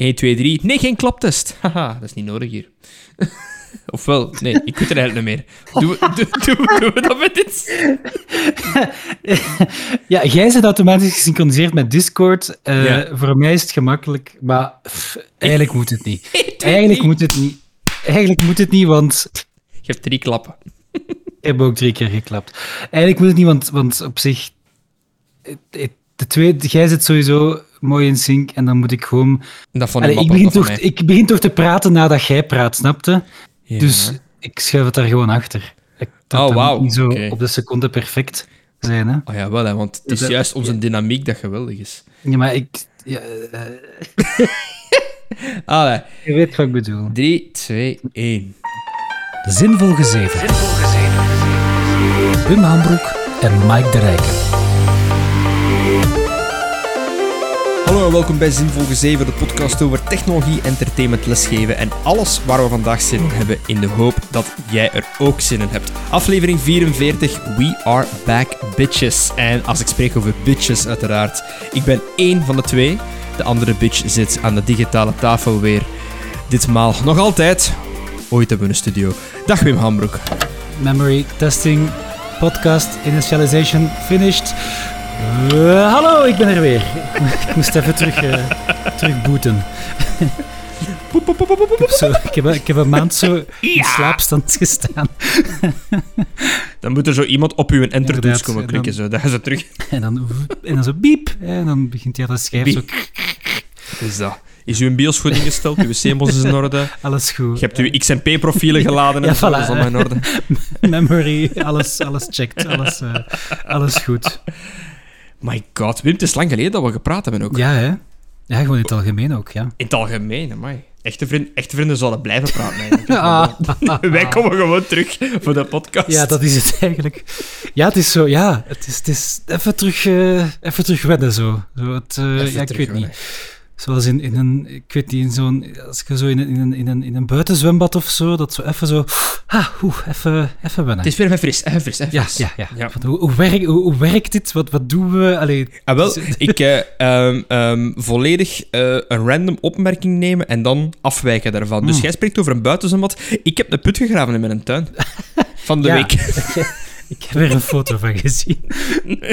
1, 2, 3. Nee, geen klaptest. Haha, dat is niet nodig hier. Ofwel, nee, ik weet er eigenlijk niet meer. Doen we, we dat met dit? Ja, jij zit automatisch gesynchroniseerd met Discord. Eh, Ja. Voor mij is het gemakkelijk, maar pff, eigenlijk moet het niet. 1, 2, 3. Eigenlijk moet het niet. Eigenlijk moet het niet, want Je hebt drie klappen. ik heb ook drie keer geklapt. Eigenlijk moet het niet, want, want op zich... het- het- De twee, jij zit sowieso mooi in sync en dan moet ik gewoon... Dat vond Allee, ik ik, begin toch, ik begin toch te praten nadat jij praat, snapte? Ja. Dus ik schuif het daar gewoon achter. Ik, dat Oh, wauw, niet zo oké. op de seconde perfect zijn, hè? Oh ja, wel, hè, want het is Dat- juist onze dynamiek dat geweldig is. Ja, maar ik... Ja, eh, Allee, je weet wat ik bedoel. 3, 2, 1. Zinvol gezeven. Wim Hambroek en Mike de Rijken. Hallo en welkom bij Zinvol 7, de podcast over technologie, entertainment, lesgeven en alles waar we vandaag zin in hebben, in de hoop dat jij er ook zin in hebt. Aflevering 44, We Are Back Bitches. En als ik spreek over bitches, uiteraard, ik ben één van de twee. De andere bitch zit aan de digitale tafel weer. Ditmaal nog altijd. Ooit hebben we een studio. Dag Wim Hambroek. Memory testing, podcast, initialization finished. Eh, hallo, ik ben er weer. ik moest even terug, booten. Ik heb, zo, ik, heb, ik heb een maand zo in slaapstand gestaan. Dan moet er zo iemand op uw enter Inderdaad, komen en klikken, zo. Dat je zo terug... En dan, en dan zo biep. En dan begint hij aan de schijf zo... Is dat. Is uw bios goed ingesteld? Uw CMOS is in orde? Alles goed. Je hebt uw XMP-profielen geladen en Ja, voilà. dat is allemaal in orde. Memory, alles, alles checkt. Alles, eh, alles goed. My god, Wim, het is lang geleden dat we gepraat hebben ook. Ja, hè? Ja, gewoon in het algemeen ook, ja. In het algemeen, amai. Echte, vriend, echte vrienden zouden blijven praten eigenlijk. Ah. Wij komen gewoon terug voor de podcast. Ja, dat is het eigenlijk. Ja, het is zo, ja, het is, het is even, terug, eh, even terug wennen zo. zo het, eh, ja, ik weet niet. Zoals in, in een, ik weet niet, in zo'n, als je zo in een, in een, in een, in een buitenzwembad of zo, dat zo even zo, ah, oeh, even, even wennen. Het is weer even fris, even fris, even ja, fris. ja, ja. Hoe, hoe, werkt, hoe, hoe werkt dit? Wat, wat doen we? Allee, Ah, wel, ik eh, ehm, ehm, volledig eh, een random opmerking nemen en dan afwijken daarvan. Dus Hmm. jij spreekt over een buitenzwembad. Ik heb een put gegraven in mijn tuin. Van de Ja. week. ik heb er een foto van gezien.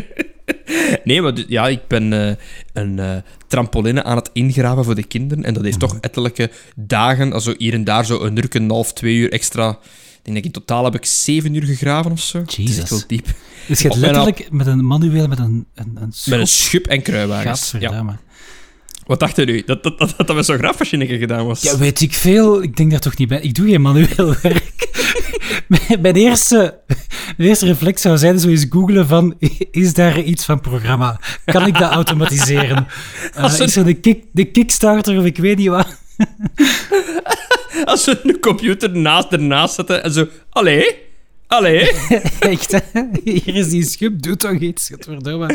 Nee, maar ja, ik ben eh, een eh, trampoline aan het ingraven voor de kinderen. En dat heeft Mhm. toch ettelijke dagen, also hier en daar zo een uur, een half, twee uur extra. Ik denk dat in totaal heb ik zeven uur gegraven of zo. Het is echt wel diep. Dus je hebt Op letterlijk met een manueel, met een, een, een Met een schub en kruiwagens. Ja. Wat dacht je nu? Dat dat, dat, dat met zo'n graafmachine gedaan was? Ja, weet ik veel. Ik denk daar toch niet bij. Ik doe geen manueel werk. mijn, eerste, mijn eerste reflex zou zijn zo eens googlen van, is daar iets van programma? Kan ik dat automatiseren? Als een- Is er de, kick, de Kickstarter of ik weet niet wat? Als we een computer naast ernaast zetten en zo... Allee? Allee? Echt, hè? Hier is die schub, doe toch iets. Godverdomme.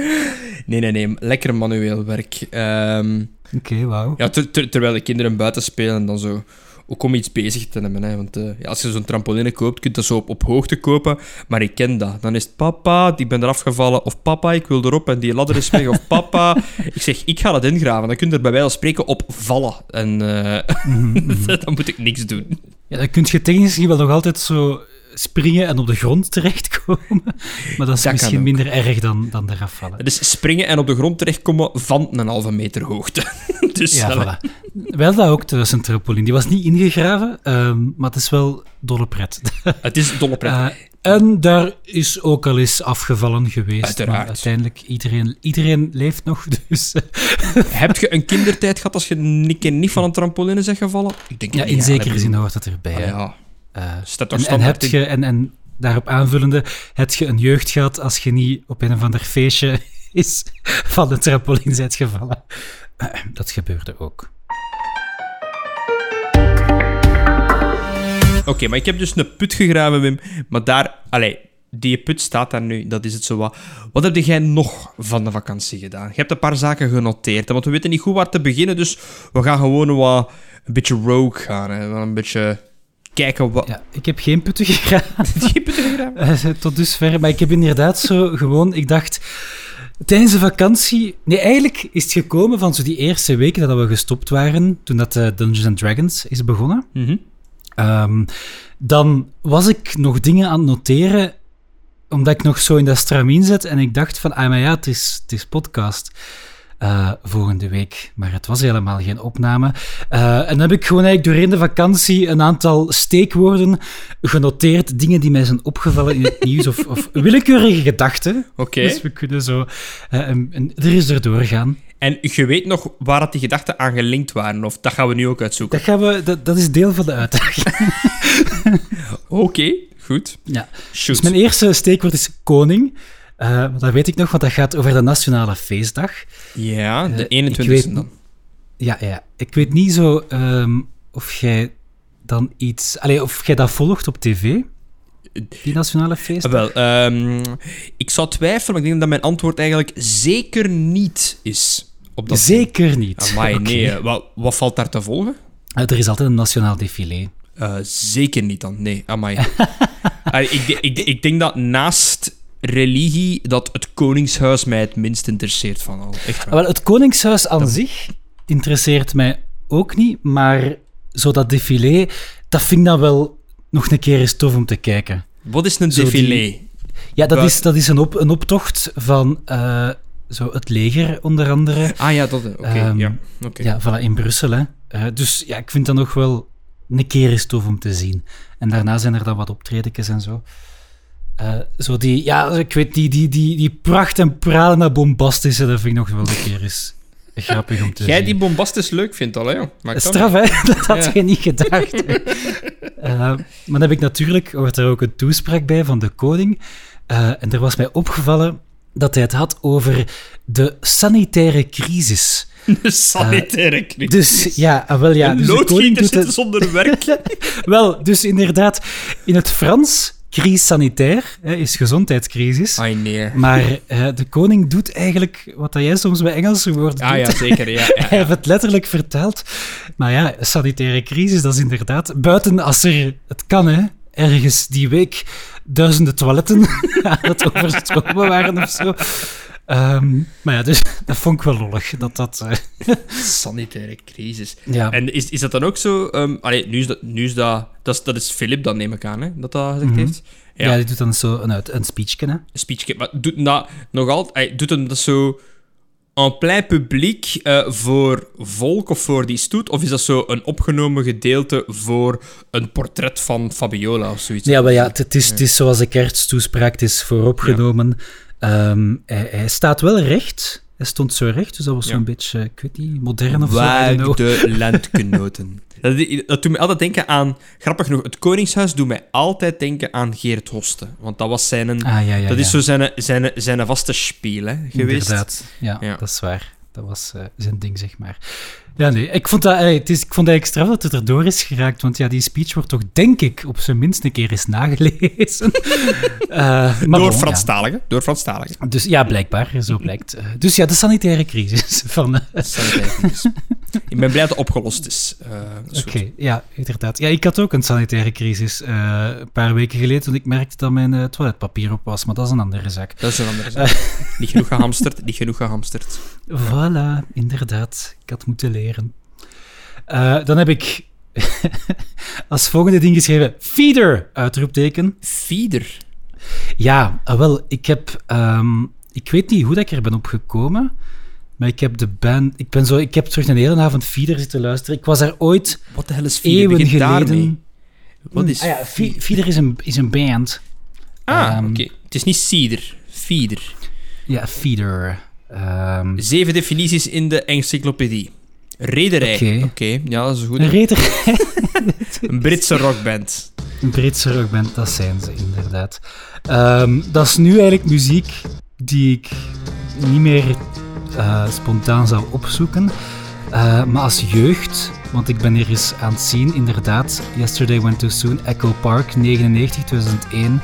Nee, nee, nee. Lekker manueel werk. Ehm, Oké, wauw. Ja, ter- ter- terwijl de kinderen buiten spelen, dan zo ook om iets bezig te hebben. Hè. Want eh, ja, als je zo'n trampoline koopt, kun je dat zo op, op hoogte kopen. Maar ik ken dat. Dan is het papa, ik ben eraf gevallen. Of papa, ik wil erop en die ladder is weg. Of papa, ik zeg, ik ga dat ingraven. Dan kun je er bij wijze van spreken op vallen. En eh, Mhm, dan moet ik niks doen. Ja, dan kun je technisch wel nog altijd zo springen en op de grond terechtkomen. Maar dat is misschien minder erg dan, dan eraf vallen. Dus springen en op de grond terechtkomen van een halve meter hoogte. dus Ja, allee. voilà. Wel dat ook, thuis een trampoline. Die was niet ingegraven, ehm, maar het is wel dolle pret. het is dolle pret. Eh, en daar is ook al eens afgevallen geweest. Uiteraard. Maar uiteindelijk, iedereen, iedereen leeft nog, dus... eh, Heb je een kindertijd gehad als je een keer niet van een trampoline bent gevallen? Ik denk ja, het in zekere zin hoort dat erbij. Ah, ja, staat toch en, heb je, en, en daarop aanvullende, heb je een jeugd gehad als je niet op een of ander feestje is van de trampoline bent gevallen? Eh, dat gebeurde ook. Oké, maar ik heb dus een put gegraven, Wim. Maar daar... Allee, die put staat daar nu. Dat is het zo wat. Wat heb jij nog van de vakantie gedaan? Je hebt een paar zaken genoteerd. Want we weten niet goed waar te beginnen. Dus we gaan gewoon wat... Een beetje rogue gaan. Hè. Een beetje... Kijken wat... Ja, ik heb geen putten gegraven. Die putten? Eh, tot dusver. Maar ik heb inderdaad zo gewoon... Ik dacht... Tijdens de vakantie... Nee, eigenlijk is het gekomen van zo die eerste weken dat we gestopt waren, toen dat uh, Dungeons and Dragons is begonnen. Mhm. Um, dan was ik nog dingen aan het noteren, omdat ik nog zo in dat stramien zat en ik dacht van, ah, maar ja, het is, het is podcast. Uh, volgende week. Maar het was helemaal geen opname. Uh, en dan heb ik gewoon eigenlijk doorheen de vakantie een aantal steekwoorden genoteerd. Dingen die mij zijn opgevallen in het nieuws of, of willekeurige gedachten. Oké. Okay. Dus we kunnen zo uh, en, en er is erdoor gaan. En je weet nog waar dat die gedachten aan gelinkt waren? Of dat gaan we nu ook uitzoeken? Dat, gaan we, dat, dat is deel van de uitdaging. Oké, okay, goed. Ja. Dus mijn eerste steekwoord is koning. Uh, dat weet ik nog, want dat gaat over de Nationale Feestdag. Ja, de 21 uh, dan. Ja, ja, ik weet niet zo um, of jij dan iets... Allee, of jij dat volgt op tv, die Nationale Feestdag. Wel, um, ik zou twijfelen, maar ik denk dat mijn antwoord eigenlijk zeker niet is. Op dat zeker ding. niet? Amai, okay. nee. Wat, wat valt daar te volgen? Uh, er is altijd een Nationaal Défilé. Uh, zeker niet dan, nee. Amai. ik, ik, ik denk dat naast religie dat het Koningshuis mij het minst interesseert van al. Echt Wel, het Koningshuis aan zich interesseert mij ook niet, maar zo dat défilé, dat vind ik dan wel nog een keer eens tof om te kijken. Wat is een défilé? Die... Ja, dat is, dat is een, op, een optocht van uh, zo het leger, onder andere. Ah ja, dat... Oké, okay, um, ja. Okay. Ja, voilà, in Brussel, hè. Uh, dus ja, ik vind dat nog wel een keer eens tof om te zien. En daarna zijn er dan wat optredens en zo. Uh, zo die, ja, ik weet, die, die, die, die pracht en pralen en bombastische, dat vind ik nog wel een keer eens grappig om te Jij zien. die bombastisch leuk vindt al, hè? Maar Straf, hè? Dat had ja. je niet gedacht. uh, maar dan heb ik natuurlijk, hoort er ook een toespraak bij van de koning. Uh, en er was mij opgevallen dat hij het had over de sanitaire crisis. De sanitaire crisis. Dus ja, ah, wel ja. Dus loodgieter zit het... zonder werk. wel, dus inderdaad, in het Frans crisis sanitair is gezondheidscrisis. Ai, nee. Maar uh, de koning doet eigenlijk wat jij soms bij Engelse woorden ah, doet. Ja, zeker. Ja, ja, ja. Hij heeft het letterlijk verteld. Maar ja, sanitaire crisis, dat is inderdaad... Buiten als er... Het kan, hè. Ergens die week duizenden toiletten aan het overstromen waren of zo. Um, maar ja, dus dat vond ik wel lollig. Dat, dat, uh... Sanitaire crisis. Ja. En is, is dat dan ook zo... Um, allee, nu is dat... Nu is dat, dat, is, dat is Philip dan, neem ik aan, hè, dat dat gezegd mm -hmm. heeft. Ja. ja, die doet dan zo een, een speechje, hè. Een speechje. Maar doet dat nog altijd... Hij doet hem dat zo en plein publiek uh, voor volk of voor die stoet? Of is dat zo een opgenomen gedeelte voor een portret van Fabiola of zoiets? Ja, maar ja, het is, het is zoals de kersttoespraak, het is vooropgenomen. Ja. Um, hij, hij, staat wel recht. Hij stond zo recht, dus dat was zo'n beetje, ik weet niet, modern of Waar zo. de landgenoten. dat, dat doet me altijd denken aan, grappig genoeg, het Koningshuis doet mij altijd denken aan Geert Hoste. Want dat was zijn, ah, ja, ja, dat is zo zijn, zijn, zijn vaste speel hè, geweest. Inderdaad, ja, dat is waar. Dat was uh, zijn ding, zeg maar. Ja, nee, ik vond, dat, het is, ik vond het extra dat het erdoor is geraakt, want ja, die speech wordt toch, denk ik, op zijn minst een keer eens nagelezen. uh, maar door Franstaligen, ja. door Franstaligen. Dus ja, blijkbaar, zo blijkt. Uh, dus ja, de sanitaire crisis van... Uh, sanitaire crisis. ik ben blij dat het opgelost is. Oké, okay, ja, inderdaad. Ja, ik had ook een sanitaire crisis een paar weken geleden, toen ik merkte dat mijn toiletpapier op was, maar dat is een andere zaak. Dat is een andere zaak. niet genoeg gehamsterd, niet genoeg gehamsterd. Voilà, inderdaad. Ik had moeten leren. Uh, dan heb ik als volgende ding geschreven: feeder! Uitroepteken. Feeder? Ja, ah, wel, ik heb. Um, ik weet niet hoe dat ik er ben opgekomen. Maar ik heb de band. Ik, ben zo, ik heb terug een hele avond Feeder zitten luisteren. Ik was daar ooit. Wat de hel is Feeder? Eeuwen geleden. Daarmee. Wat is. Ah ja, Feeder is een, is een band. Ah, um, oké. Okay. Het is niet Feeder. Feeder. Ja, Feeder. Um, Zeven definities in de encyclopedie. Rederij. Oké, okay. okay. ja, dat is goed. Een rederij. een Britse rockband. Een Britse rockband, dat zijn ze inderdaad. Um, dat is nu eigenlijk muziek die ik niet meer uh, spontaan zou opzoeken. Uh, maar als jeugd, want ik ben hier eens aan het zien, inderdaad, Yesterday Went Too Soon, Echo Park, 99, 2001.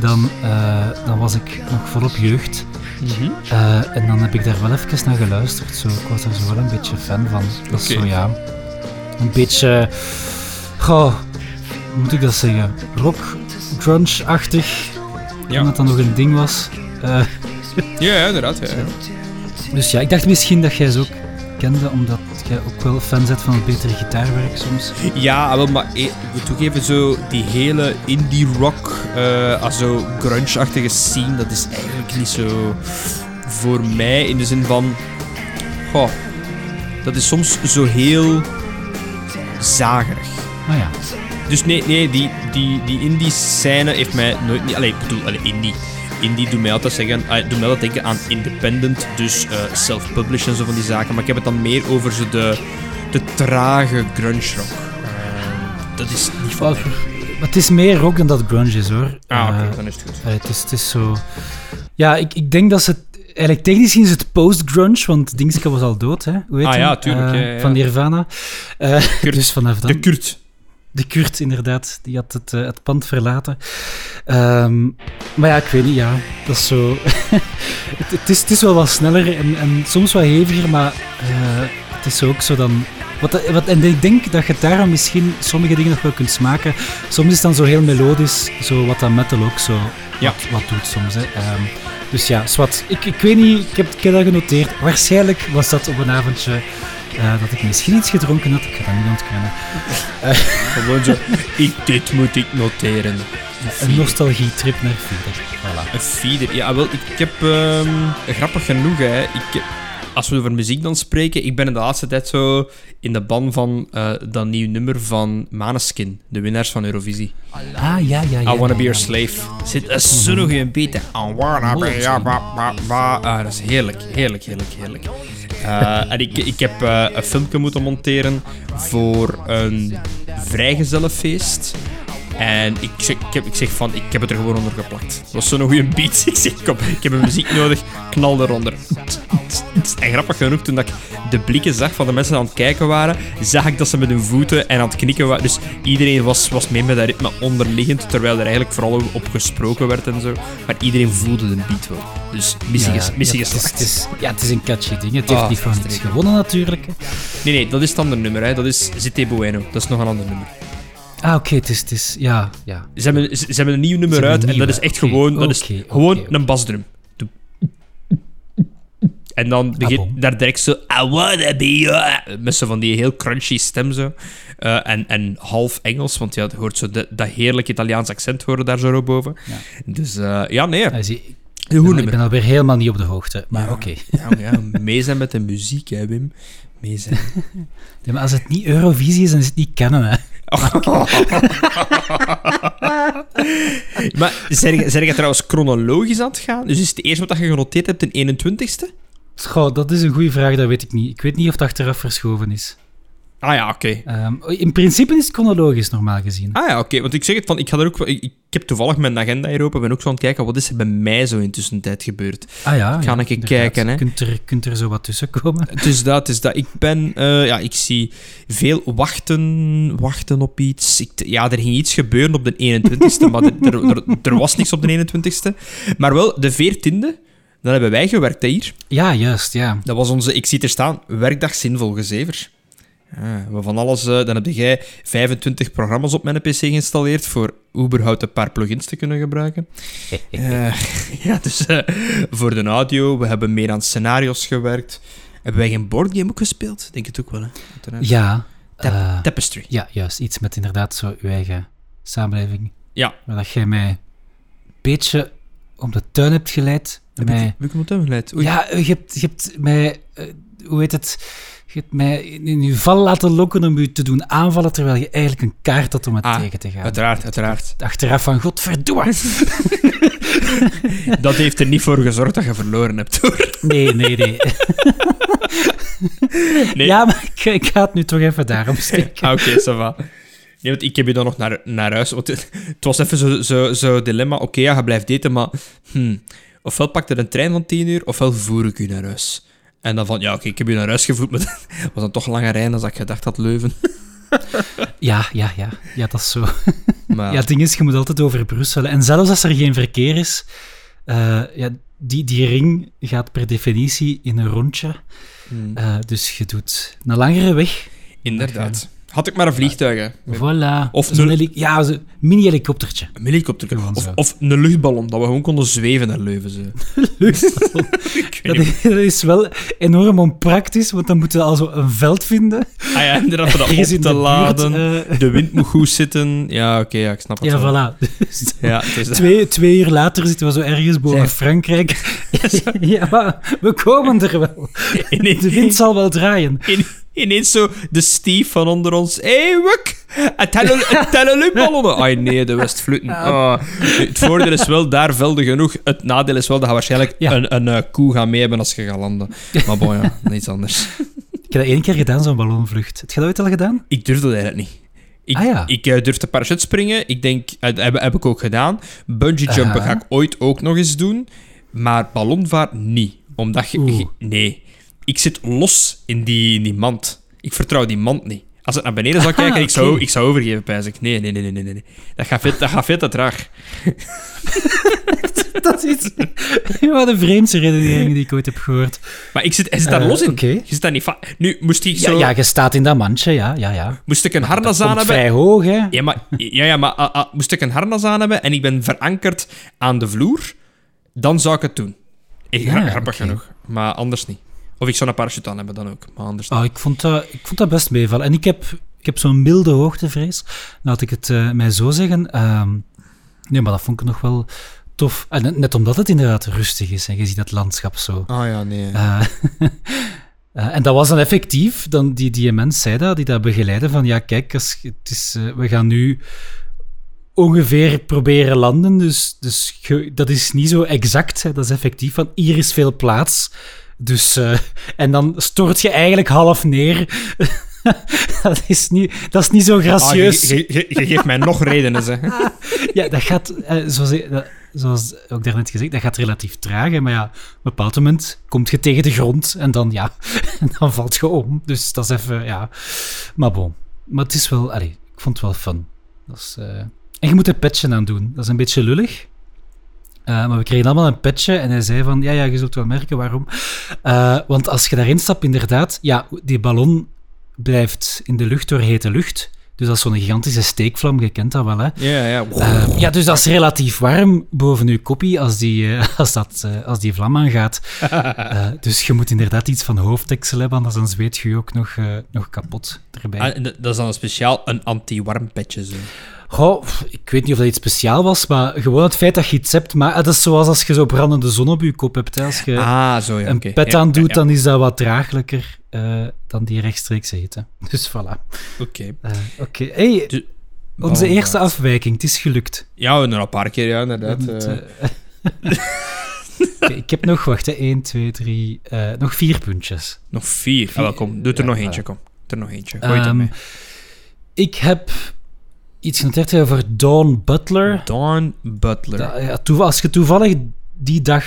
Dan, uh, dan was ik nog volop jeugd. Mm -hmm. uh, en dan heb ik daar wel even naar geluisterd. Zo. Ik was er zo wel een beetje fan van. Dat is okay. zo, ja... Een beetje... Goh, hoe moet ik dat zeggen? Rock, grunge-achtig. Ja. Omdat dat nog een ding was. Uh, Ja, ja inderdaad. Ja, ja. Dus ja, ik dacht misschien dat jij ze ook kende, omdat jij ook wel fan bent van het betere gitaarwerk soms. Ja, wel, maar eh, ik moet toegeven, zo die hele indie rock, als zo grunge-achtige scene, dat is eigenlijk niet zo voor mij in de zin van, goh, dat is soms zo heel zagerig. Maar ja, Dus nee, nee die, die, die indie scène heeft mij nooit niet. Allee, ik bedoel, allee, indie. Indie doet mij altijd zeggen, doet mij altijd denken aan independent, dus eh, self-publish en zo van die zaken. Maar ik heb het dan meer over zo de, de trage grunge rock. Eh, dat is niet van mij. maar het is meer rock dan dat grunge is hoor. Ah, oké, Eh, dan is het goed. het, is, het is zo... Ja, ik, ik denk dat ze... Eigenlijk technisch gezien is het post-grunge, want Dingske was al dood, hè? Hoe heet Ah, ja, tuurlijk, ja, ja. Van Nirvana. Kurt. dus vanaf dan... De Kurt. De Kurt, inderdaad. Die had het, eh, het pand verlaten. Ehm, maar ja, ik weet niet, ja. Dat is zo... het, het, is, het is wel wat sneller en, en soms wat heviger, maar eh, het is ook zo dan... Wat, wat, en ik denk dat je daarom misschien sommige dingen nog wel kunt smaken. Soms is het dan zo heel melodisch, zo wat dat metal ook zo Ja. wat, wat doet soms. Hè. Ehm, dus ja, zwart. Ik, ik weet niet, ik heb, ik heb dat genoteerd. Waarschijnlijk was dat op een avondje eh, dat ik misschien iets gedronken had. Ik ga dat niet ontkennen. Gewoon zo. ik, dit moet ik noteren. Een nostalgietrip naar Feeder. Voilà. Een feeder. Ja, wel, ik, ik heb... ehm, grappig genoeg, hè. Ik, als we over muziek dan spreken, ik ben in de laatste tijd zo in de ban van eh, dat nieuw nummer van Maneskin, de winnaars van Eurovisie. Ah, ja, ja, ja. I Wanna ja, Be Your. Slave. Zit een beat. I wanna be your. Ah, dat is heerlijk, heerlijk, heerlijk, heerlijk. Eh, en ik, ik heb eh, een filmpje moeten monteren voor een vrijgezellenfeest. En ik zeg, ik, heb, ik zeg van, ik heb het er gewoon onder geplakt. Dat was zo'n goede beat. Ik zeg, kom, ik heb een muziek nodig, knal eronder. En grappig genoeg, toen dat ik de blikken zag van de mensen die aan het kijken waren, zag ik dat ze met hun voeten en aan het knikken waren. Dus iedereen was, was mee met dat ritme onderliggend, terwijl er eigenlijk vooral op gesproken werd en zo. Maar iedereen voelde de beat wel. Dus missie, Ja, ja, missie het is, het is, ja, het is een catchy ding. Het heeft Ah, niet voor niks gewonnen natuurlijk. Nee, nee, dat is het andere nummer. Hè. Dat is Zité Bueno. Dat is nog een ander nummer. Ah, oké, het is, het is... Ja, ja. Ze hebben, ze, ze hebben een nieuw nummer uit en dat is echt gewoon, dat is gewoon een basdrum. En dan begint bon. daar direct zo... I wanna be your... Met zo van die heel crunchy stem zo. Eh, en, en half Engels, want ja, je hoort zo de, dat heerlijk Italiaans accent horen daar zo boven. Ja. Dus eh, ja, nee. Hij zie- ik, ben, ik ben alweer helemaal niet op de hoogte. Maar oké. Ja, mee zijn met de muziek, hè, Wim. Mee zijn. Maar als het niet Eurovisie is, dan is het niet kennen, hè. maar zijn je, trouwens chronologisch aan het gaan? Dus is het eerste wat je genoteerd hebt een 21ste? Goh, dat is een goede vraag, dat weet ik niet. Ik weet niet of het achteraf verschoven is. Ah ja, oké. Ehm, in principe is het chronologisch, normaal gezien. Ah ja, oké. Want ik zeg het van, ik, ga er ook, ik, ik heb toevallig mijn agenda hier open, ben ook zo aan het kijken, wat is er bij mij zo in tussentijd gebeurd? Ah ja, Ga ja, een keer inderdaad. kijken, hè. Kunt er, kunt er zo wat tussen komen. Het is dat, het is dat. Ik ben, eh, ja, ik zie veel wachten, wachten op iets. Ik, ja, er ging iets gebeuren op de 21ste, maar er, er, er, was niks op de 21ste. Maar wel, de 14e, dan hebben wij gewerkt hè, hier. Ja, juist, ja. Dat was onze, ik zie er staan, werkdag zinvol gezever. Ja, we van alles, eh, dan heb jij 25 programma's op mijn PC geïnstalleerd voor überhaupt een paar plugins te kunnen gebruiken. Eh, ja, dus eh, voor de audio, we hebben meer aan scenario's gewerkt. Hebben wij geen boardgame ook gespeeld? Denk het ook wel, hè? Uiteraard. Ja. Tap- Tapestry. ja, juist. Iets met inderdaad zo uw eigen samenleving. Ja. Waar dat jij mij een beetje om de tuin hebt geleid. Heb Mij- ik, heb ik hem op hem geleid? Oei. Ja, je hebt, je hebt mij, hoe heet het, je hebt mij in, je val laten lokken om u te doen aanvallen, terwijl je eigenlijk een kaart had om het Ah, tegen te gaan. Uiteraard, uiteraard. Achteraf van, godverdomme. Dat heeft er niet voor gezorgd dat je verloren hebt, hoor. Nee, nee, nee. Nee. Ja, maar ik, ik ga het nu toch even daarom steken. Ah, oké, ça va. Nee, want ik heb je dan nog naar, naar huis. Want het, het was even zo'n zo, zo dilemma. Oké, ja, je blijft daten, maar... Hmm, ofwel pakt er een trein van 10 uur, ofwel voer ik u naar huis. En dan van, ja, oké, ik heb je naar huis gevoerd, maar het was dan toch langer rijden dan ik gedacht had, Leuven. Ja, ja, ja. Ja, dat is zo. Maar Ja, het ding is, je moet altijd over Brussel. En zelfs als er geen verkeer is, eh, ja, die, die ring gaat per definitie in een rondje. hmm, Eh, dus je doet een langere weg. inderdaad. Had ik maar een vliegtuig, hè. Voilà. Of Zo'n een- heli- ja, mini-helikoptertje. Een helikopter. Gewoon Of, zo. of een luchtballon, dat we gewoon konden zweven naar Leuven. Zo. ik weet Dat niet. is, dat is wel enorm onpraktisch, want dan moeten we al zo een veld vinden. Ah ja, inderdaad, voor dat Ergens in te de buurt, laden. eh, De wind moet goed zitten. Ja, oké, ja, ik snap het ja, wel. voilà. Dus Ja, het is twee, twee uur later zitten we zo ergens boven Zeg. Frankrijk. ja, maar we komen er wel. ineens, De wind zal wel draaien. in- ineens zo de Steve van onder ons. Hé, hey, Wuk! Het luchtballonnen. Ai nee, de Westvloeten. Ah. Het voordeel is wel daar velden genoeg. Het nadeel is wel dat je waarschijnlijk Ja. een, een eh, koe gaat mee hebben als je gaat landen. Maar bon, ja, niets anders. Ik heb dat één keer gedaan, zo'n ballonvlucht. Heb je dat ooit al gedaan? Ik durf dat eigenlijk niet. Ik, Ah, ja. ik eh, durf te parachute springen. Ik denk, dat heb, heb ik ook gedaan. Bungee jumpen ga ik ooit ook nog eens doen. Maar ballonvaart niet. Omdat je... Oeh. je- nee. Ik zit los in die, in die mand. Ik vertrouw die mand niet. Als het naar beneden zou Aha, kijken, ik, zou, oké. ik zou overgeven, pijs ik. Nee, nee, nee, nee, nee, nee. Dat gaat veel, dat gaat veel te traag. Dat is een van de vreemdste redeneringen die ik ooit heb gehoord. Maar ik zit, hij zit daar Eh, los in. Je zit daar niet Nu, moest ik, Ja, zo, ja, je staat in dat mandje, ja, ja, ja. moest ik een harnas aan hebben... vrij hoog, hè. Ja, maar, ja, ja, maar ah, ah, moest ik een harnas aan hebben en ik ben verankerd aan de vloer, dan zou ik het doen. Ja, grappig genoeg. Maar anders niet. Of ik zou een parachute aan hebben dan ook, maar anders. Oh, ik, vond dat, ik vond dat best meevallen. En ik heb, ik heb zo'n milde hoogtevrees. Laat ik het eh, mij zo zeggen. Ehm, nee, maar dat vond ik nog wel tof. En net- omdat het inderdaad rustig is en je ziet dat landschap zo. Ah ja, nee. Eh, eh, en dat was dan effectief, dan die, die mens zei dat, die dat begeleidde, van ja, kijk, als, het is, we gaan nu ongeveer proberen landen, dus, dus ge- dat is niet zo exact, hè, dat is effectief, van hier is veel plaats. Dus, eh, en dan stort je eigenlijk half neer. dat, is niet, dat is niet zo Ah, je, gracieus. je, je- je geeft mij nog redenen, zeg. Ja, dat gaat, eh, zoals, zoals ook daarnet gezegd, dat gaat relatief traag. Hè, maar ja, op een bepaald moment komt je tegen de grond en dan, ja, en dan valt je om. Dus dat is even, ja. Maar bon. Maar het is wel, allee, ik vond het wel fun. Dat is, eh, En je moet een petje aan doen. Dat is een beetje lullig. Eh, maar we kregen allemaal een petje en hij zei van, ja, ja, je zult wel merken waarom. Eh, want als je daarin stapt, inderdaad, ja, die ballon blijft in de lucht door hete lucht. Dus dat is zo'n gigantische steekvlam, je kent dat wel, hè. Ja, ja. Eh, ja, dus dat is relatief warm boven uw koppie als die, als dat, als die vlam aangaat. Dus je moet inderdaad iets van hoofddeksel hebben, anders dan zweet je je ook nog, nog kapot erbij. Ah, dat dat is dan een speciaal een anti-warm petje. Zo. Goh, ik weet niet of dat iets speciaal was, maar gewoon het feit dat je iets hebt. Maar het is zoals als je zo brandende zon op je kop hebt. Hè. Als je Ah, zo ja. een pet Ja, aan doet, ja. dan is dat wat draaglijker eh, dan die rechtstreeks eten. Dus voilà. Oké. Eh, Oké, hey, onze Oh, eerste afwijking, het is gelukt. Ja, nog een paar keer, ja, inderdaad. We eh. Ik heb nog, wacht, 1, 2, 3, nog vier puntjes. nog vier. Ah, welkom. Doe er Ja, nog eentje, kom. Doe er nog eentje. Gooi het Ehm, ermee. ik heb iets genoteerd over Dawn Butler. Dawn Butler. Ja, als je toevallig die dag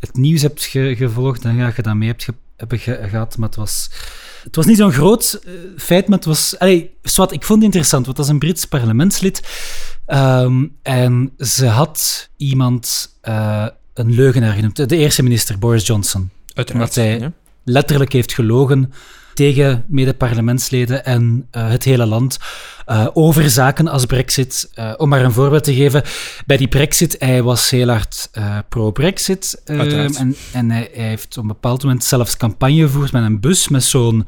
het nieuws hebt ge- gevolgd, dan ga je dat mee hebt ge- hebben ge- gehad. Maar het was, het was niet zo'n groot eh, feit, maar het was... Allee, zwart, ik vond het interessant, want dat is een Brits parlementslid. Ehm, en ze had iemand eh, een leugenaar genoemd. De eerste minister, Boris Johnson. Uiteraard. omdat hij- ja. letterlijk heeft gelogen tegen mede-parlementsleden en eh, het hele land eh, over zaken als Brexit. Eh, om maar een voorbeeld te geven, bij die Brexit, hij was heel hard pro-Brexit. eh, Uiteraard. en en hij, hij heeft op een bepaald moment zelfs campagne gevoerd met een bus met zo'n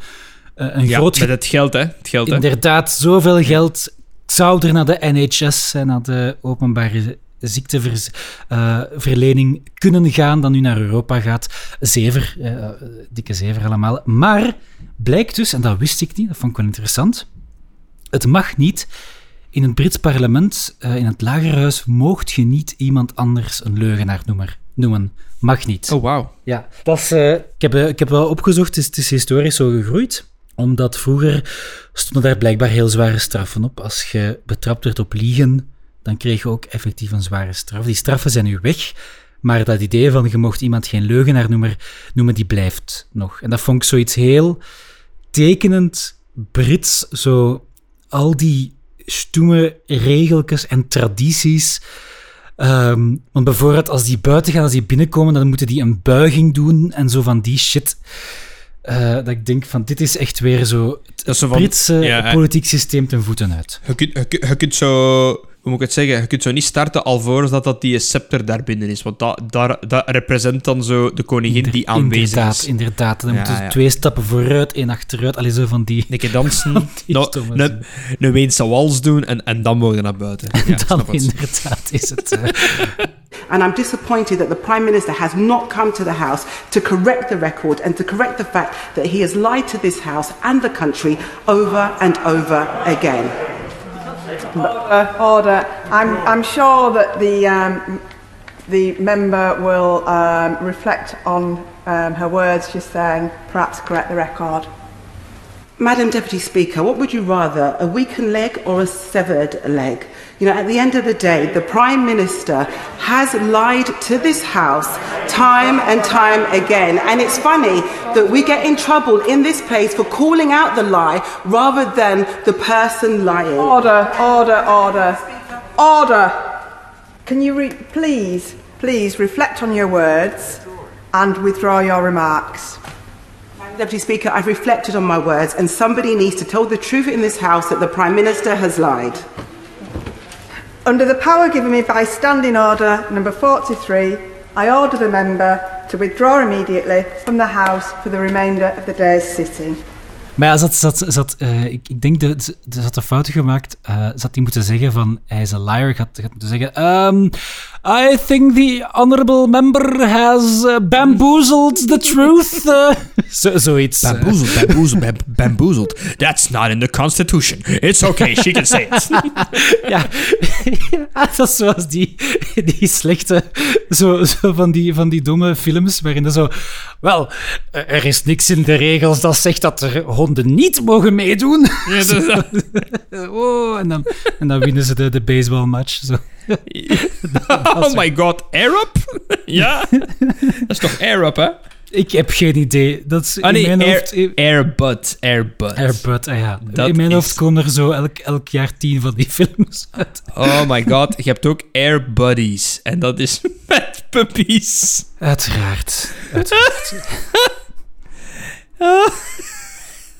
een Ja, groot met het geld, hè. Het geld, hè. Inderdaad, zoveel geld zou er naar de NHS en naar de openbare ziekteverlening kunnen gaan dan nu naar Europa gaat. Zever, dikke zever allemaal. Maar blijkt dus, en dat wist ik niet, dat vond ik wel interessant, het mag niet. In het Brits parlement, eh, in het lagerhuis, moogt je niet iemand anders een leugenaar noemen. noemen. Mag niet. Oh, wauw. Ja, dat is, eh, ik, heb, eh, ik heb wel opgezocht, het is, het is historisch zo gegroeid. Omdat vroeger stonden daar blijkbaar heel zware straffen op. Als je betrapt werd op liegen, dan kreeg je ook effectief een zware straf. Die straffen zijn nu weg, maar dat idee van je mocht iemand geen leugenaar noemen, noemen die blijft nog. En dat vond ik zoiets heel tekenend Brits, zo al die stoeme regeltjes en tradities. Ehm, want bijvoorbeeld als die buiten gaan, als die binnenkomen, dan moeten die een buiging doen en zo van die shit. eh, dat ik denk van, dit is echt weer zo het Dat is zo van- Britse ja, politiek systeem ten voeten uit. Je kunt, je, kunt- je kunt zo... Hoe moet ik het zeggen? Je kunt zo niet starten alvorens dat, dat die scepter daar binnen is. Want dat, dat, dat represent dan zo de koningin die aanwezig inderdaad, is. Inderdaad, dan Ja, moeten ze ja. twee stappen vooruit, één achteruit. Allee, zo van die... Een keer dansen, nou, een, Weense wals doen en, en dan mogen we naar buiten. Ja, dan inderdaad is het... eh, And I'm disappointed that the Prime Minister has not come to the House to correct the record and to correct the fact that he has lied to this House and the country over and over again. Order, order. I'm, I'm sure that the, um, the member will um, reflect on um, her words she's saying, perhaps correct the record. Madam Deputy Speaker, what would you rather, a weakened leg or a severed leg? You know, at the end of the day, the Prime Minister has lied to this House time and time again. And it's funny that we get in trouble in this place for calling out the lie rather than the person lying. Order, order, order. Order. Can you re- please, please reflect on your words and withdraw your remarks? Deputy Speaker, I've reflected on my words, and somebody needs to tell the truth in this House that the Prime Minister has lied. Under the power given me by Standing Order number 43, I order the member to withdraw immediately from the House for the remainder of the day's sitting. Maar ja, had, ze had, eh, ik, ik denk dat ze, had een fout gemaakt. Eh, ze had die moeten zeggen van, hij is een liar. Ze had, had moeten zeggen, um, I think the honorable member has eh, bamboozled the truth. eh. Zo, zoiets. eh. Bamboozled, bamboozled, bam- bamboozled. That's not in the Constitution. It's okay, she can say it. ja. ja, dat is zoals die, die slechte, zo, zo van, die, van die domme films, waarin dat zo... Wel, eh, er is niks in de regels dat zegt dat er honden niet mogen meedoen. oh, en, dan, en dan winnen ze de, de baseballmatch. Zo. oh my god, Arab? ja? Dat is toch Arab, hè? Ik heb geen idee. Dat is Ah nee, in mijn Air, hoofd... Airbud. Airbud. Airbud, ah ja. Dat in mijn is- hoofd komen er zo elk, elk jaar tien van die films uit. Oh my god, je hebt ook Air Buddies. En dat is met puppies. Uiteraard.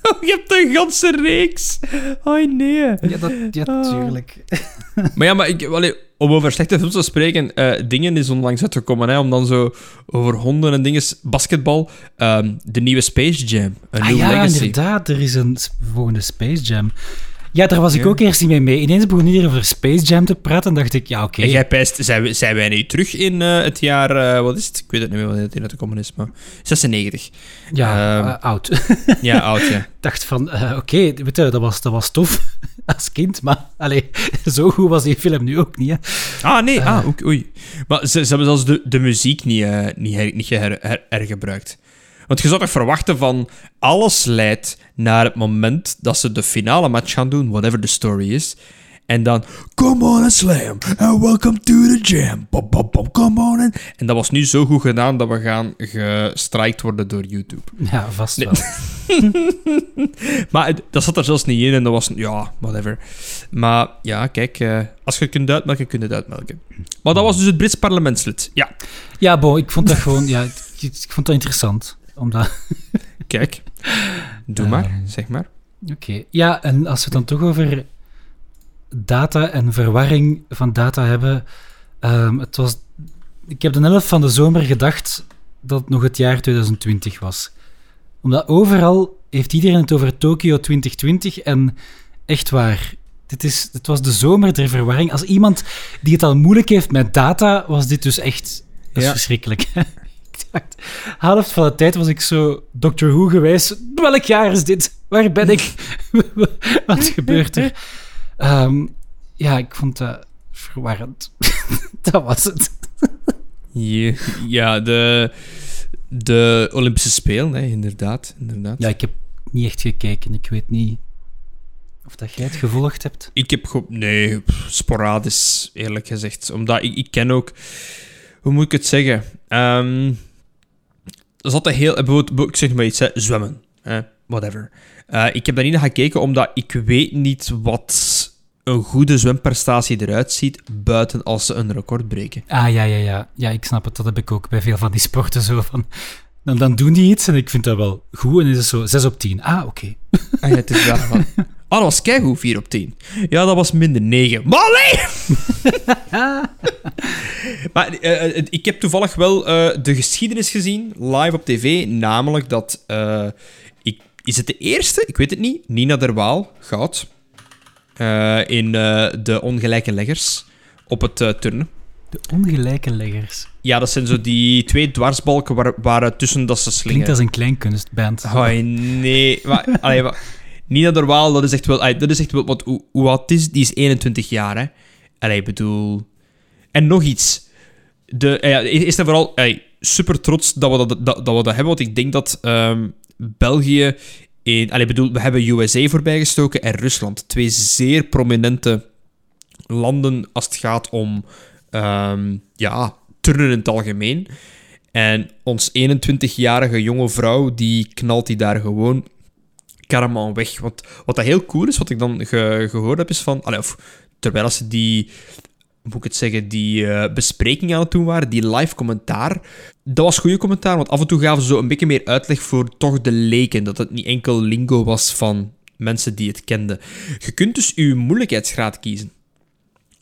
Oh, je hebt een ganse reeks. Oh nee. Ja, dat, ja tuurlijk. Maar ja, maar ik, allee, om over slechte films te spreken, eh, dingen is onlangs uitgekomen, hè, om dan zo over honden en dingen, basketbal, ehm, de nieuwe Space Jam, een Ah ja, legacy. inderdaad. Er is een volgende Space Jam. Ja, daar was ik Ja. ook eerst niet mee mee. Ineens begon iedereen over Space Jam te praten en dacht ik, ja, oké. En jij pijst, zijn, we- zijn wij nu terug in eh, het jaar, eh, wat is het? Ik weet het niet meer wanneer het is, maar 96. Ja, Ehm. eh, oud. Ja, oud, ja. Ik dacht van, oké, weet je, dat was, dat was tof als kind, maar allee, zo goed was die film nu ook niet, hè. Ah, nee, ah, oei. Maar ze, ze hebben zelfs de, de muziek niet, niet, her, niet her, her- hergebruikt. Want je zou toch verwachten van alles leidt naar het moment dat ze de finale match gaan doen, whatever the story is. En dan, come on and slam, and welcome to the jam. Bom, bom, bom, come on. And... En dat was nu zo goed gedaan dat we gaan gestrikt worden door YouTube. Ja, vast Nee. wel. Maar het- dat zat er zelfs niet in en dat was, ja, whatever. Maar ja, kijk, eh, als je het kunt uitmelken, kun je het uitmelken. Maar dat was dus het Brits parlementslid. Ja, Ja, bon, ik vond dat gewoon, ja, ik, ik vond dat interessant. Omdat, kijk. Doe Eh. maar, zeg maar. oké. Ja, en als we het dan toch over data en verwarring van data hebben. ehm, het was, ik heb de helft van de zomer gedacht dat het nog het jaar 2020 was. Omdat overal heeft iedereen het over Tokio 2020 en echt waar. Dit, is, dit was de zomer der verwarring. Als iemand die het al moeilijk heeft met data, was dit dus echt dat is Ja. verschrikkelijk. de helft van de tijd was ik zo Doctor Who geweest. Welk jaar is dit? Waar ben ik? Wat gebeurt er? Ehm, ja, ik vond dat verwarrend. dat was het. Ja, ja, de, de Olympische Spelen, hè, inderdaad, inderdaad. Ja, ik heb niet echt gekeken. Ik weet niet of dat jij het gevolgd hebt. Ik heb. Nee, sporadisch, eerlijk gezegd. Omdat ik, ik ken ook... Hoe moet ik het zeggen? Ehm dat is altijd heel... Bijvoorbeeld, ik zeg maar iets, hè, zwemmen. Hè, whatever. Eh, ik heb daar niet naar gekeken, omdat ik weet niet wat een goede zwemprestatie eruit ziet, buiten als ze een record breken. Ah, ja, ja, ja. Ja, ik snap het. Dat heb ik ook bij veel van die sporten zo van... dan, dan doen die iets en ik vind dat wel goed. En is het zo 6 op 10. Ah, oké. Ah, ja, het is daar van. Ah, dat was keigoed, 4 op 10. Ja, dat was minder 9. Maar nee! maar eh, eh, ik heb toevallig wel eh, de geschiedenis gezien, live op tv. Namelijk dat... eh, ik, is het de eerste? Ik weet het niet. Nina Derwaal, goud. eh, in eh, de ongelijke leggers. Op het turnen. De ongelijke leggers. Ja, dat zijn zo die twee dwarsbalken waar, waar tussen dat ze slingen. Klinkt als een kleinkunstband. Oh, nee. Maar, allee, maar, Nina Dorwaal, dat is echt wel... dat is echt wel want hoe, is? Die is 21 jaar, hè. Allee, ik bedoel... En nog iets. De, eh, ja, eerst en vooral allee, super trots dat we dat, dat, dat we dat hebben, want ik denk dat ehm, België... In, allee, bedoel, we hebben USA voorbijgestoken en Rusland. Twee zeer prominente landen als het gaat om ehm, ja, turnen in het algemeen. En ons 21-jarige jonge vrouw, die knalt die daar gewoon karman weg. Want wat dat heel cool is, wat ik dan ge- gehoord heb, is van... Of, terwijl ze die, hoe moet ik het zeggen, die eh, bespreking aan het doen waren, die live commentaar, dat was goede commentaar, want af en toe gaven ze zo een beetje meer uitleg voor toch de leken, dat het niet enkel lingo was van mensen die het kenden. Je kunt dus je moeilijkheidsgraad kiezen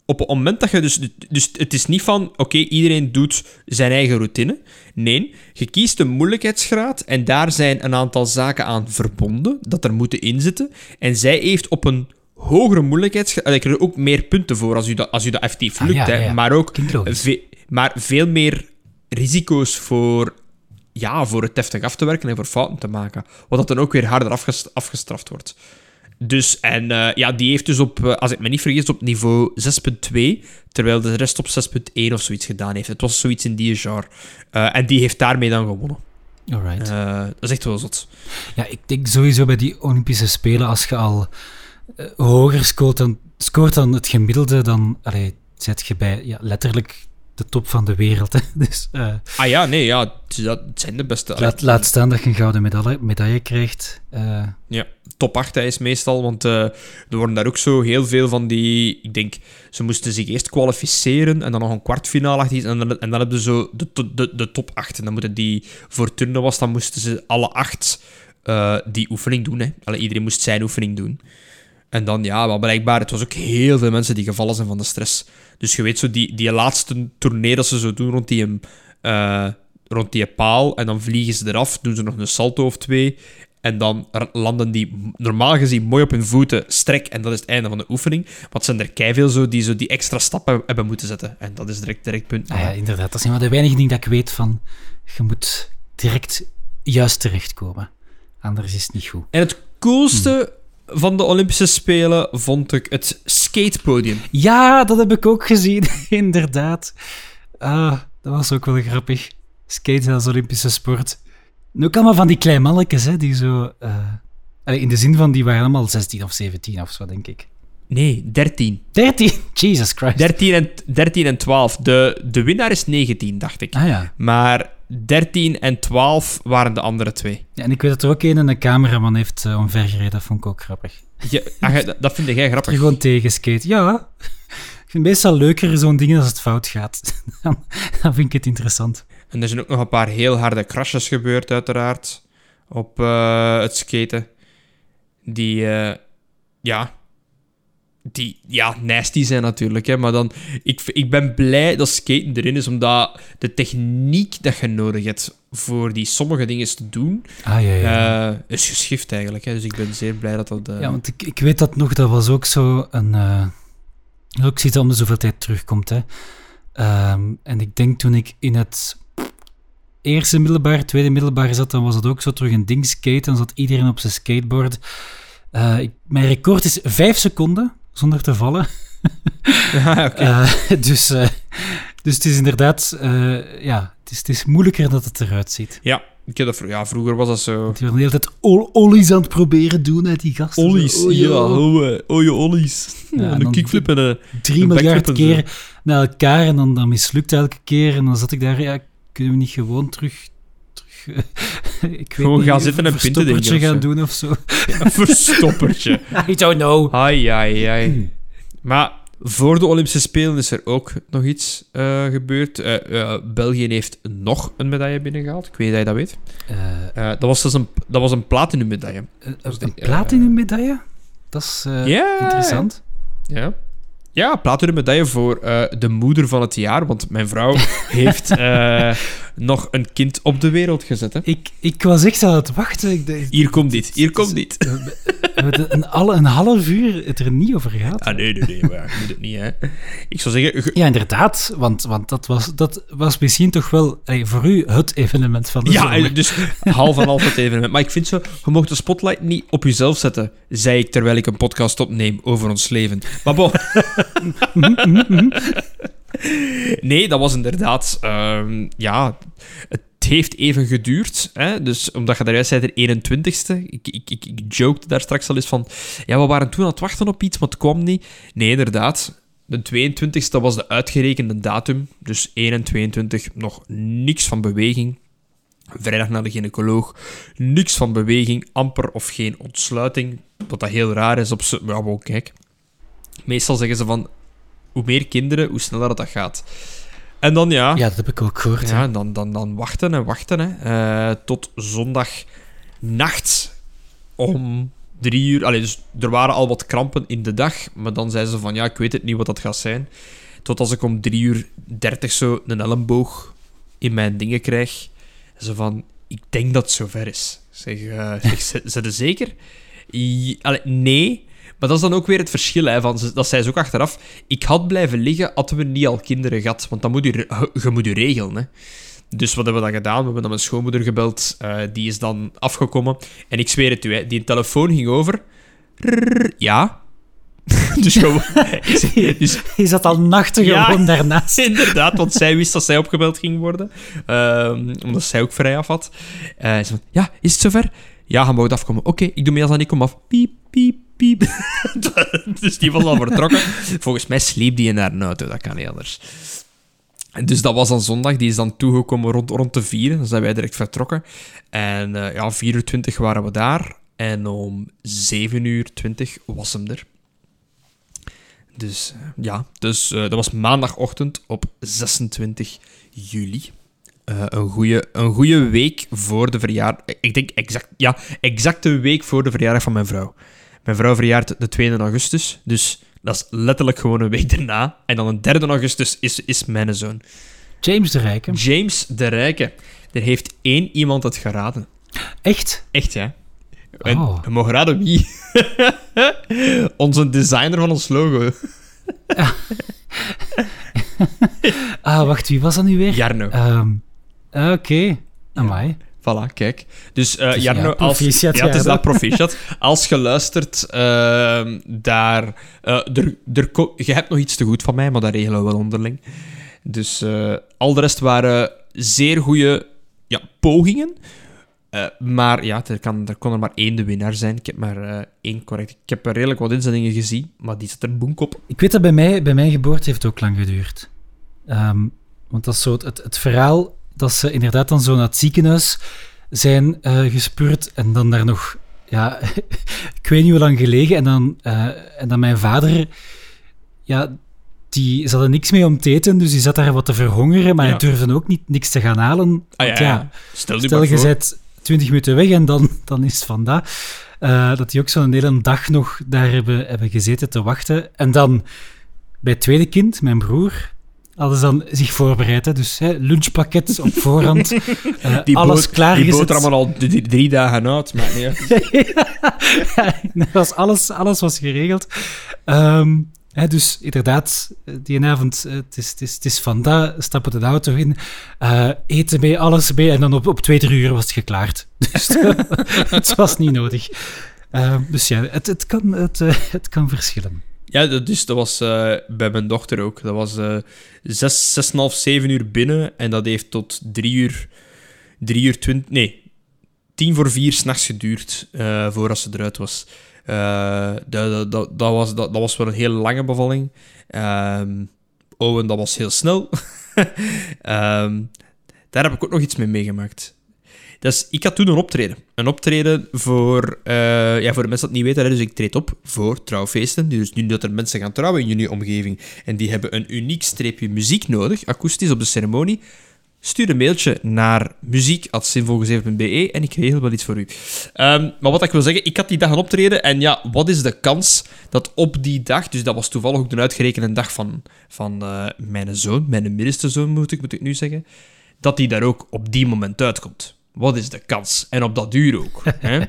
op het moment dat je dus... Dus het is niet van, oké, iedereen doet zijn eigen routine. Nee, je kiest een moeilijkheidsgraad en daar zijn een aantal zaken aan verbonden dat er moeten inzitten. En zij heeft op een hogere moeilijkheidsgraad... Ik krijg er ook meer punten voor als u dat, als u dat effectief Ah, lukt, ja, hè. ja. Maar ook ve- maar veel meer risico's voor, ja, voor het deftig af te werken en voor fouten te maken. Wat dat dan ook weer harder afges- afgestraft wordt. Dus, en eh, ja, die heeft dus op, eh, als ik me niet vergis, op niveau 6.2, terwijl de rest op 6.1 of zoiets gedaan heeft. Het was zoiets in die genre. Eh, en die heeft daarmee dan gewonnen. Alright. Dat is echt wel zot. Ja, ik denk sowieso bij die Olympische Spelen, als je al hoger scoort dan, scoort dan het gemiddelde, dan allee, zet je bij ja, letterlijk de top van de wereld. Hè. Dus Ah ja, nee, ja, het, dat zijn de beste. Laat, laat staan dat je een gouden medaille, medaille krijgt. Ja, top 8 hij is meestal, want eh, er worden daar ook zo heel veel van die... Ik denk, ze moesten zich eerst kwalificeren en dan nog een kwartfinale achter en dan, en dan hebben ze zo de, de, de, top 8. En dan moeten die voor turnen was, dan moesten ze alle acht eh, die oefening doen. Hè. Iedereen moest zijn oefening doen. En dan, ja, wel blijkbaar, het was ook heel veel mensen die gevallen zijn van de stress. Dus je weet zo, die, die laatste tournee dat ze zo doen rond die, eh, rond die paal, en dan vliegen ze eraf, doen ze nog een salto of twee, en dan landen die normaal gezien mooi op hun voeten, strek, en dat is het einde van de oefening. Want zijn er keiveel zo die zo die extra stappen hebben moeten zetten. En dat is direct, direct punt. ah ja, inderdaad, dat is een van de weinige dingen dat ik weet van, je moet direct juist terechtkomen. Anders is het niet goed. En het coolste van de Olympische Spelen vond ik het skatepodium. Ja, dat heb ik ook gezien, inderdaad. Ah, dat was ook wel grappig. Skaten als Olympische sport. En ook allemaal van die kleine mannetjes, hè, die zo... eh, allee, in de zin van, die waren allemaal 16 of 17 of zo, denk ik. Nee, 13. 13? Jesus Christ. 13 en, 13 en 12. De, de winnaar is 19, dacht ik. Ah ja. Maar 13 en 12 waren de andere twee. ja. En ik weet dat er ook een, een cameraman heeft uh, omvergereden. Dat vond ik ook grappig. Ja, ah, dat- vind jij Er grappig. gewoon tegen skate. Ja. Ik vind het meestal leuker zo'n dingen als het fout gaat. dan, dan vind ik het interessant. En er zijn ook nog een paar heel harde crashes gebeurd, uiteraard. Op eh, het skaten. Die, eh, ja... Die, ja, nasty zijn natuurlijk. Hè, maar dan... Ik, ik ben blij dat skaten erin is, omdat de techniek dat je nodig hebt voor die sommige dingen te doen, Ah ja, ja. eh, is geschift eigenlijk. Hè, dus ik ben zeer blij dat dat... Ja, want ik, ik weet dat nog, dat was ook zo een... ook zoiets dat om de zoveel tijd terugkomt, hè. Ehm, en ik denk toen ik in het eerste middelbaar, tweede middelbaar zat, dan was het ook zo terug een ding skate. Dan zat iedereen op zijn skateboard. Eh, ik, mijn record is vijf seconden, zonder te vallen. Ja. Eh, dus, eh, dus het is inderdaad... ja, het is, het is moeilijker dat het eruit ziet. Ja, ik heb dat ja, vroeger was dat zo. Die waren de hele tijd ol- ollies aan het proberen doen, hè, die gasten. Ollies, oh, ja, oh, je ollies. Ja, Ja, en een kickflip en een... drie Een miljard keer naar elkaar en dan, dan mislukt elke keer. En dan zat ik daar, ja, kunnen we niet gewoon terug... terug ik weet Gewoon niet, gaan zitten en een punten denken gaan doen of zo. Een verstoppertje. I don't know. Ai, ai, ai. Maar voor de Olympische Spelen is er ook nog iets eh, gebeurd. Eh, eh, België heeft nog een medaille binnengehaald. Ik weet dat je dat weet. Eh, Eh, dat was dus een, dat was een platinum medaille. een Dus platinum medaille? Dat is eh, Ja, interessant. Ja. Ja, platinum medaille voor eh, de moeder van het jaar. Want mijn vrouw heeft eh, nog een kind op de wereld gezet. Hè. Ik, ik was echt aan het wachten. Ik dacht, Hier komt dit, hier komt dit. we hebben het een, half uur het er niet over gehad. Ah, nee, nee, nee. Maar ja, je moet het niet, hè. Ik zou zeggen... ge- Ja, inderdaad. Want, want dat, was, dat was misschien toch wel allee, voor u het evenement van de Ja, zomer. en dus half en half het evenement. Maar ik vind zo, je mocht de spotlight niet op jezelf zetten, zei ik terwijl ik een podcast opneem over ons leven. Maar bon. nee, dat was inderdaad... ehm, ja, het heeft even geduurd. Hè? Dus omdat je daaruit zei, de 21ste. Ik, ik, ik, joked daar straks al eens van... Ja, we waren toen aan het wachten op iets, maar het kwam niet. Nee, inderdaad. De 22ste was de uitgerekende datum. Dus 1 en 22 nog niks van beweging. Vrijdag naar de gynaecoloog. Niks van beweging, amper of geen ontsluiting. Wat dat heel raar is op ze. Ja, maar kijk. Meestal zeggen ze van... Hoe meer kinderen, hoe sneller dat gaat. En dan ja... Ja, dat heb ik ook gehoord. Ja, dan, dan, dan wachten en wachten. Hè. Eh, tot zondagnacht om drie uur. Allee, dus er waren al wat krampen in de dag. Maar dan zeiden ze van ja, ik weet het niet wat dat gaat zijn. Tot als ik om drie uur dertig zo een elleboog in mijn dingen krijg. Ze van, ik denk dat het zover is. Zeg, eh zeg ze- er zeker? I- allee, nee. Maar dat is dan ook weer het verschil. Hè, van, dat zei ze ook achteraf. Ik had blijven liggen, hadden we niet al kinderen gehad. Want dan moet je, je moet je regelen. Hè. Dus wat hebben we dan gedaan? We hebben dan mijn schoonmoeder gebeld. eh, die is dan afgekomen. En ik zweer het u, hè, die telefoon ging over. Ja. dus gewoon... dus Je zat al nachten Ja. gewoon daarnaast. Inderdaad, want zij wist dat zij opgebeld ging worden. Ehm, omdat zij ook vrij af had. Eh, ze van, ja, is het zover? Ja, je mag afkomen. Oké, ik doe mijn jas aan, ik kom af. Piep, piep, piep. dus die was al vertrokken. Volgens mij sliep die in haar auto, dat kan niet anders. Dus dat was dan zondag, die is dan toegekomen rond, rond de vier. Dan zijn wij direct vertrokken. En eh, ja, 4 uur 20 waren we daar. En om 7 uur 20 was hem er. Dus eh, ja, dus, eh, dat was maandagochtend op 26 juli. Een goede een goeie week voor de verjaardag. Ik denk exact, ja, exact een week voor de verjaardag van mijn vrouw. Mijn vrouw verjaart de 2 augustus, dus dat is letterlijk gewoon een week daarna. En dan een 3 augustus is, is mijn zoon. James de Rijke. James de Rijke. Er heeft één iemand het geraden. Echt? Echt, ja. En Oh. je mag raden wie. Onze designer van ons logo. Ah, wacht, wie was dat nu weer? Jarno. Ehm, Oké. Amai. Voilà, kijk. Dus Jarno, ja, als... ja, het is dat proficiat. Als je luistert, ehm, daar... eh, er, er, je hebt nog iets te goed van mij, maar dat regelen we wel onderling. Dus eh, al de rest waren zeer goede ja, pogingen. Maar ja, er, kan, er kon er maar één de winnaar zijn. Ik heb maar één correct. Ik heb er redelijk wat inzendingen gezien, maar die zit er boenk op. Ik weet dat bij mij, bij mijn geboorte heeft het ook lang geduurd. Ehm, want dat is zo het, het verhaal dat ze inderdaad dan zo naar het ziekenhuis zijn eh gespeurd en dan daar nog, ja, ik weet niet hoe lang gelegen. En dan, eh, en dan mijn vader, ja, die, ze hadden niks mee om te eten, dus die zat daar wat te verhongeren, maar Ja. hij durfde ook niet niks te gaan halen. Ah, ja, ja, ja. Stel je Stel, bent 20 minuten weg en dan, dan is het vandaag. Eh, dat die ook zo'n hele dag nog daar hebben, hebben gezeten te wachten. En dan bij het tweede kind, mijn broer, ze dan zich voorbereid. Hè? Dus hè, lunchpakket op voorhand, eh, Die alles boot, klaargezet. Die boot er allemaal al drie, dagen uit, maar nee. Dat was alles, alles was geregeld. Ehm, hè, dus inderdaad, eh, die avond, eh, het is, het is, het is vandaag, stappen de auto in, eten mee, alles mee, en dan op, op twee, drie uur was het geklaard. Dus het was niet nodig. Ehm, dus ja, het, het, kan, het, het kan verschillen. Ja, dat, dus dat was eh, bij mijn dochter ook. Dat was eh zes, zes en half, zeven uur binnen. En dat heeft tot drie uur, drie uur twintig... Nee, tien voor vier s'nachts geduurd eh voordat ze eruit was. Dat, dat, dat, dat was dat, dat was wel een hele lange bevalling. Ehm Owen, dat was heel snel. Ehm, daar heb ik ook nog iets mee meegemaakt. Dus ik had toen een optreden. Een optreden voor, eh, ja, voor de mensen dat niet weten, hè, dus ik treed op voor trouwfeesten. Dus nu dat er mensen gaan trouwen in jullie omgeving en die hebben een uniek streepje muziek nodig, akoestisch op de ceremonie, stuur een mailtje naar muziek.zinvolgezeven.be en ik regel wel iets voor u. Ehm, maar wat ik wil zeggen, ik had die dag een optreden en ja, wat is de kans dat op die dag, dus dat was toevallig ook de uitgerekende dag van, van eh, mijn zoon, mijn middenste zoon moet ik, moet ik nu zeggen, dat die daar ook op die moment uitkomt. Wat is de kans? En op dat duur ook. hè?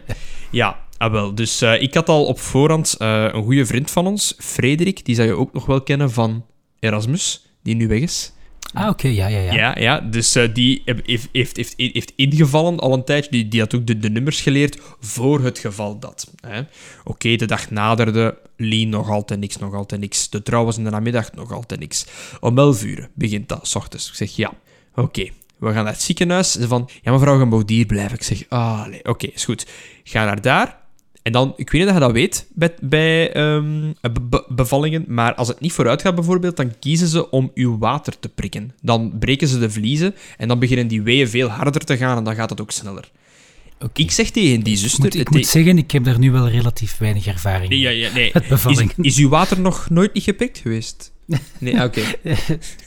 Ja, ah, wel. Dus eh, ik had al op voorhand eh, een goede vriend van ons, Frederik, die zou je ook nog wel kennen van Erasmus, die nu weg is. Ah, oké, ja, ja, ja. Ja, ja dus eh, die heeft, heeft, heeft, heeft ingevallen al een tijdje. Die, die had ook de, de nummers geleerd voor het geval dat. Oké, de dag naderde. Lien nog altijd niks, nog altijd niks. De trouw was in de namiddag, nog altijd niks. Om 11 uur begint dat, s ochtends. Ik zeg ja, oké. We gaan naar het ziekenhuis. Ze van, ja mevrouw, je mag hier blijven. Ik zeg, ah, nee, oké, is goed. Ga naar daar. En dan, ik weet niet dat je dat weet bij, bij ehm, be- be- bevallingen, maar als het niet vooruit gaat bijvoorbeeld, dan kiezen ze om uw water te prikken. Dan breken ze de vliezen en dan beginnen die weeën veel harder te gaan en dan gaat het ook sneller. Oké. Ik zeg tegen die Ik zuster... moet, ik moet zeggen, ik heb daar nu wel relatief weinig ervaring Nee, ja, mee. ja, nee. Is, is uw water nog nooit niet gepikt geweest? Nee, ah, oké.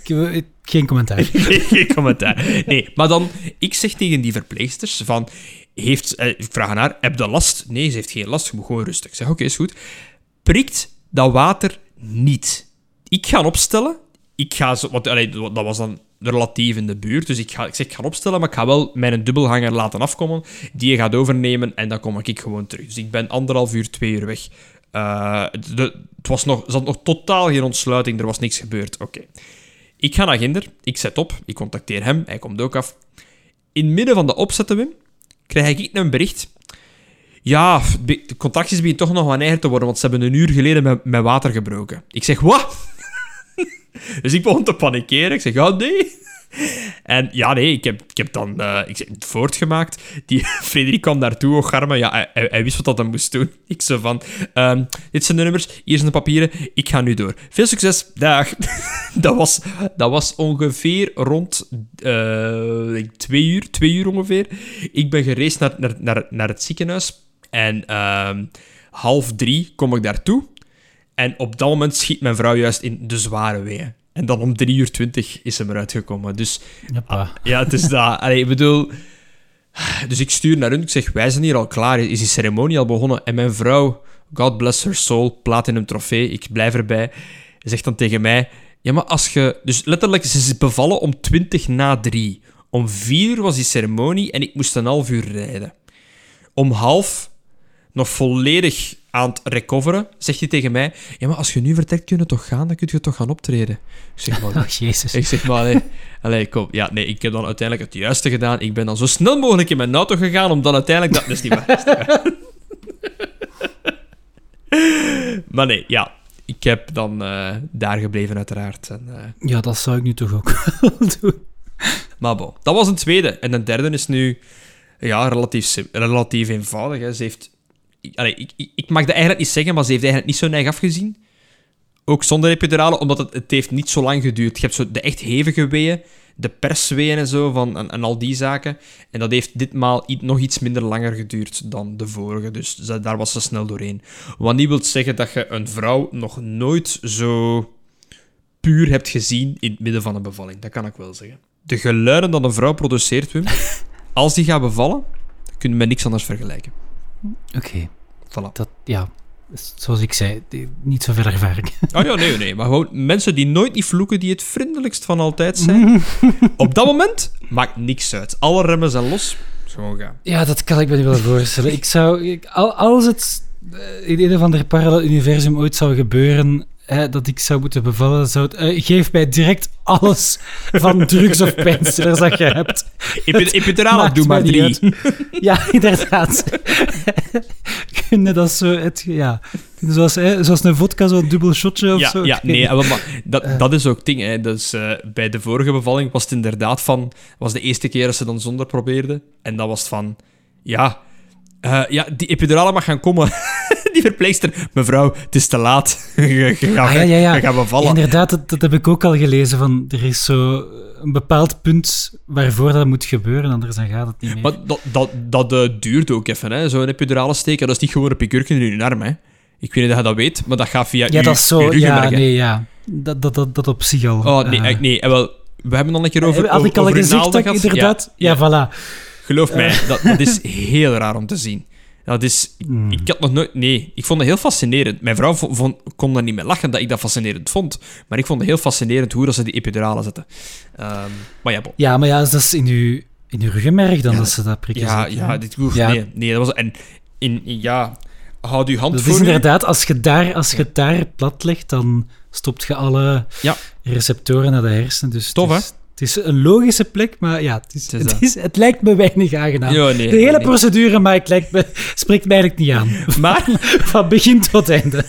Geen commentaar. Geen commentaar. Nee, maar dan, ik zeg tegen die verpleegsters van, heeft, eh, ik vraag aan haar, heb je last? Nee, ze heeft geen last, je moet gewoon rustig. Ik zeg, oké, is goed. Prikt dat water niet. Ik ga opstellen, ik ga zo, want allee, dat was dan relatief in de buurt, dus ik, ga, ik zeg, ik ga opstellen, maar ik ga wel mijn dubbelhanger laten afkomen, die je gaat overnemen, en dan kom ik gewoon terug. Dus ik ben anderhalf uur, twee uur weg. Eh, het was nog, er zat nog totaal geen ontsluiting, er was niks gebeurd. Oké. Ik ga naar Ginder, ik zet op, ik contacteer hem, hij komt ook af. In het midden van de opzetten, Wim, krijg ik een bericht. Ja, de contracties beginnen toch nog eigen te worden, want ze hebben een uur geleden met, met water gebroken. Ik zeg, wat? dus ik begon te panikeren. Ik zeg, ja, nee. En ja, nee, ik heb, ik heb dan eh, ik het voortgemaakt. Die Frederik kwam daartoe, oh garme. Ja, hij, wist wat dat hij moest doen. Ik zo van, ehm, dit zijn de nummers, hier zijn de papieren, ik ga nu door. Veel succes, dag. dat, was, dat was ongeveer rond eh, twee uur, twee uur ongeveer. Ik ben gereisd naar, naar, naar, naar het ziekenhuis. En ehm, half drie kom ik daartoe. En op dat moment schiet mijn vrouw juist in de zware weeën. En dan om 3 uur 20 is ze eruit gekomen. Dus Hoppa. ja, het is dat. Allee, ik bedoel... Dus ik stuur naar hun. Ik zeg, wij zijn hier al klaar. Is die ceremonie al begonnen? En mijn vrouw, God bless her soul, platinum trofee, ik blijf erbij, zegt dan tegen mij... Ja, maar als je... Dus letterlijk, ze is bevallen om 20 na 3. Om 4 uur was die ceremonie en ik moest een half uur rijden. Om half, nog volledig aan het recoveren, zegt hij tegen mij... Ja, maar als je nu vertrekt, kun je toch gaan? Dan kun je toch gaan optreden. Ik zeg, maar... Oh, jezus. Ik zeg maar, nee. Allee, kom. Ja, nee, ik heb dan uiteindelijk het juiste gedaan. Ik ben dan zo snel mogelijk in mijn auto gegaan, om dan uiteindelijk... Dat, dat is niet waar. dat is niet waar. maar nee, ja. Ik heb dan eh, daar gebleven, uiteraard. En, eh, Ja, dat zou ik nu toch ook wel doen. maar bon, dat was een tweede. En een derde is nu ja, relatief, relatief eenvoudig. Hè. Ze heeft... Allee, ik, ik, ik mag dat eigenlijk niet zeggen, maar ze heeft eigenlijk niet zo neig afgezien. Ook zonder epidurale, omdat het, het heeft niet zo lang geduurd. Je hebt zo de echt hevige weeën, de persweeën en zo, van, en, en al die zaken. En dat heeft ditmaal i- nog iets minder langer geduurd dan de vorige. Dus daar was ze snel doorheen. Wat niet wil zeggen dat je een vrouw nog nooit zo puur hebt gezien in het midden van een bevalling. Dat kan ik wel zeggen. De geluiden dat een vrouw produceert, Wim, als die gaat bevallen, kunnen we met niks anders vergelijken. Oké, Voilà. dat, ja, zoals ik zei, niet zoveel ervaring. Oh ja, nee, nee. Maar gewoon mensen die nooit niet vloeken, die het vriendelijkst van altijd zijn. Op dat moment maakt niks uit. Alle remmen zijn los. Gewoon gaan. Ja, dat kan ik me niet wel voorstellen. Ik zou, ik, als het eh, in een of ander parallel universum ooit zou gebeuren, dat ik zou moeten bevallen, zou eh, geef mij direct alles van drugs of pijnstillers dat je hebt. Epi- Epidurale, Maakt doe maar drie. Ja, inderdaad. Kun je dat zo, het, ja, zoals, hè, zoals een vodka, zo'n dubbel shotje of Ja, zo? ja Ik nee, niet. maar, dat, dat is ook het ding. Hè. Dus, eh, bij de vorige bevalling was het inderdaad van... was de eerste keer dat ze dan zonder probeerde. En dat was van... Ja, eh, ja die epidurale mag gaan komen. die verpleegster... Mevrouw, het is te laat. je, gaat, Ah, ja, ja, ja. bevallen. Ja, inderdaad, dat, dat heb ik ook al gelezen. Van, er is zo een bepaald punt waarvoor dat moet gebeuren, anders dan gaat het niet meer. Maar dat, dat, dat eh, duurt ook even, hè. Zo'n epidurale steken, dat is niet gewoon een pikurken in je arm, hè. Ik weet niet of je dat weet, maar dat gaat via ja, uw- dat is zo. Ja, nee, ja. Dat, dat, dat, dat op zich al. Oh, nee, eh, eh, nee. eh, wel, we hebben dan een keer over, Had ik al gezegd dat ik inderdaad... Ja, voilà. Geloof mij, dat, dat is heel raar om te zien. Dat is... Hmm. Ik had nog nooit... Nee, ik vond het heel fascinerend. Mijn vrouw vo- vond, kon daar niet mee lachen dat ik dat fascinerend vond. Maar ik vond het heel fascinerend hoe dat ze die epiduralen zetten. Ehm, maar ja, bon. Ja, maar ja, dat is in uw, in uw ruggenmerg dan Ja, dat ze dat prikken. Ja, zeker, ja, hè? dit, oeh, Ja. Nee, nee, dat was... En in, in- ja... Houd uw hand Dat voor is inderdaad, als je, daar, als je daar plat legt, dan stopt je alle receptoren naar de hersenen. Dus Tof, is, Het is een logische plek, maar ja, het, is, Het is het, lijkt me weinig aangenaam. Nee, de hele nee. procedure, maar het lijkt me, spreekt mij eigenlijk niet aan. Maar Van begin tot einde.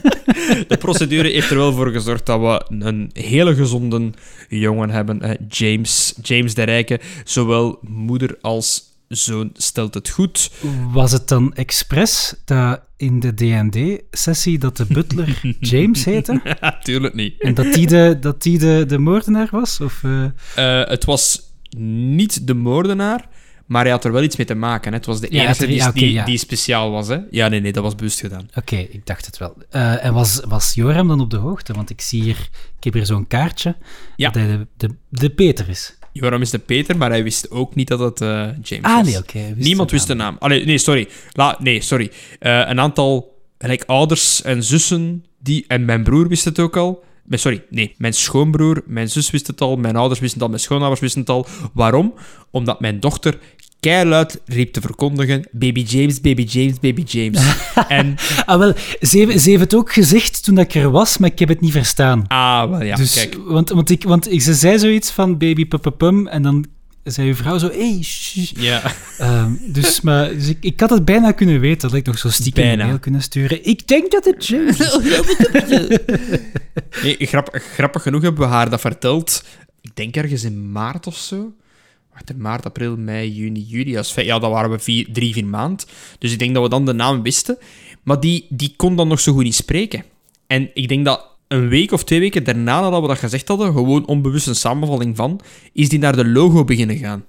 de procedure heeft er wel voor gezorgd dat we een hele gezonde jongen hebben. James, James de Rijke. Zowel moeder als zoon stelt het goed. Was het dan expres dat in de D&D-sessie dat de butler James heette? Tuurlijk niet. En dat die de, dat die de, de moordenaar was? Of, eh, Eh, het was niet de moordenaar, maar hij had er wel iets mee te maken. Hè. Het was de Ja, enige het- die, ja, die, ja. die speciaal was. Hè. Ja, nee, nee, dat was bewust gedaan. Oké, ik dacht het wel. Eh, en was, was Joram dan op de hoogte? Want ik zie hier, ik heb hier zo'n kaartje Ja. dat hij de, de, de Peter is. Joram is de Peter, maar hij wist ook niet dat het eh, James Ah, was. nee, wist Niemand de wist de naam. Allee, nee, sorry. La, nee, sorry. Eh, een aantal gelijk, ouders en zussen, die, en mijn broer wist het ook al. Mijn- Sorry, nee, mijn schoonbroer, mijn zus wist het al, mijn ouders wisten het al, mijn schoonouders wisten het al. Waarom? Omdat mijn dochter keiluid riep te verkondigen: Baby James, baby James, baby James. en, Ah, wel, ze heeft, ze heeft het ook gezegd toen dat ik er was, maar ik heb het niet verstaan. ah, wel ja, dus, kijk. Want, want, ik, want ik, ze zei zoiets van baby pum en dan zei uw vrouw zo, hey, shh. Ja, Ehm, dus maar, dus ik, ik had het bijna kunnen weten, dat ik nog zo stiekem Bijna. een mail kunnen sturen. Ik denk dat het James is. nee, grappig, grappig genoeg hebben we haar dat verteld. Ik denk ergens in maart of zo. Wacht, in maart, april, mei, juni, juli. Ja, dat waren we drie, vier maand. Dus ik denk dat we dan de naam wisten. Maar die, die kon dan nog zo goed niet spreken. En ik denk dat een week of twee weken daarna nadat we dat gezegd hadden, gewoon onbewust een samenvatting van, is die naar de logo beginnen gaan.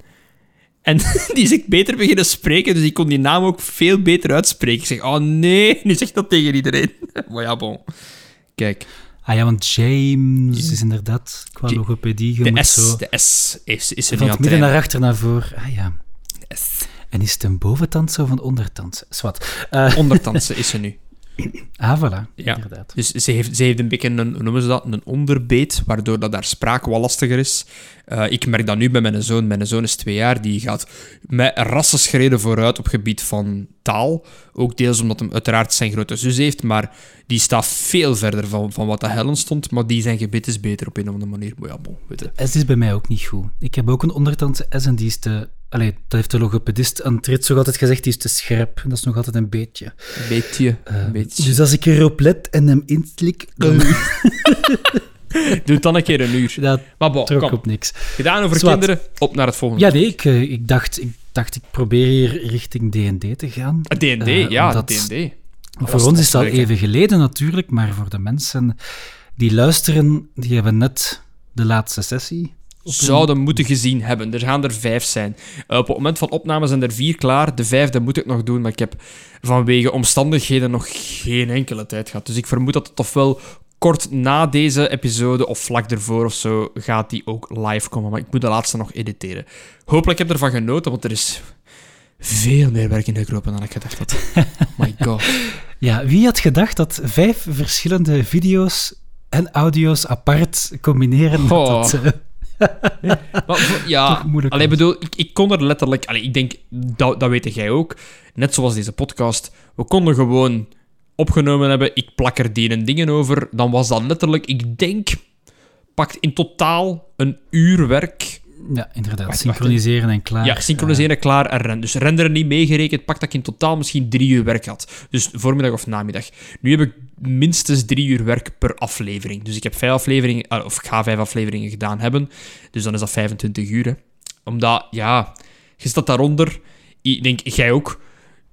En die is echt beter beginnen spreken, dus ik kon die naam ook veel beter uitspreken. Ik zeg, oh nee, nu zegt dat tegen iedereen. Maar ja, bon. Kijk. Ah ja, want James is inderdaad qua logopedie. Je De moet S, zo de S is, is er van midden naar achter naar voor. Ah ja. S. En is het een boventand of een ondertand? Zwat. Eh Ondertandse is ze nu. ah, voilà. Ja. Inderdaad. Dus ze heeft, ze heeft een beetje een, noemen ze dat, een onderbeet, waardoor dat haar spraak wat lastiger is. Eh, ik merk dat nu bij mijn zoon. Mijn zoon is twee jaar, die gaat met rassenschreden vooruit op gebied van taal. Ook deels omdat hij uiteraard zijn grote zus heeft, maar die staat veel verder van, van wat de Helen stond. Maar die zijn gebit is beter op een of andere manier. Maar ja, bon, weet je. S is bij mij ook niet goed. Ik heb ook een ondertandse S en die is te... Allee, dat heeft de logopedist aan het rit zo altijd gezegd, die is te scherp. Dat is nog altijd een beetje. Een beetje, Eh, beetje. Dus als ik erop let en hem inslik, dan Doe het dan een keer een uur. dat Maar bon, trok kom. op niks. Gedaan over kinderen, op naar het volgende. Ja, nee, ik, eh, ik, dacht, ik dacht, ik probeer hier richting D&D te gaan. D&D, Eh, ja, D&D. Voor ons is hè? even geleden natuurlijk, maar voor de mensen die luisteren, die hebben net de laatste sessie. zouden moeten gezien hebben. Er gaan er vijf zijn. Eh, op het moment van opname zijn er vier klaar. De vijfde moet ik nog doen, maar ik heb vanwege omstandigheden nog geen enkele tijd gehad. Dus ik vermoed dat het ofwel kort na deze episode of vlak ervoor of zo gaat die ook live komen. Maar ik moet de laatste nog editeren. Hopelijk heb ik ervan genoten, want er is veel meer werk in gekropen dan ik gedacht had. My god. Ja, wie had gedacht dat vijf verschillende video's en audio's apart combineren? Oh. dat, eh, Maar ja, Toch moeilijk allee, was. bedoel, ik, ik kon er letterlijk... Allee, ik denk, dat, dat weet jij ook. Net zoals deze podcast. We konden gewoon opgenomen hebben. Ik plak er die en dingen over. Dan was dat letterlijk, ik denk... Pakt in totaal een uur werk. ja, inderdaad. Wacht, synchroniseren en klaar. Ja, synchroniseren klaar en renden. Dus renderen niet meegerekend, pakt dat ik in totaal misschien drie uur werk had. Dus voormiddag of namiddag. Nu heb ik minstens drie uur werk per aflevering. Dus ik heb vijf afleveringen, eh, of ik ga vijf afleveringen gedaan hebben. Dus dan is dat 25 uur. Hè. Omdat, ja, je staat daaronder. Ik denk, jij ook.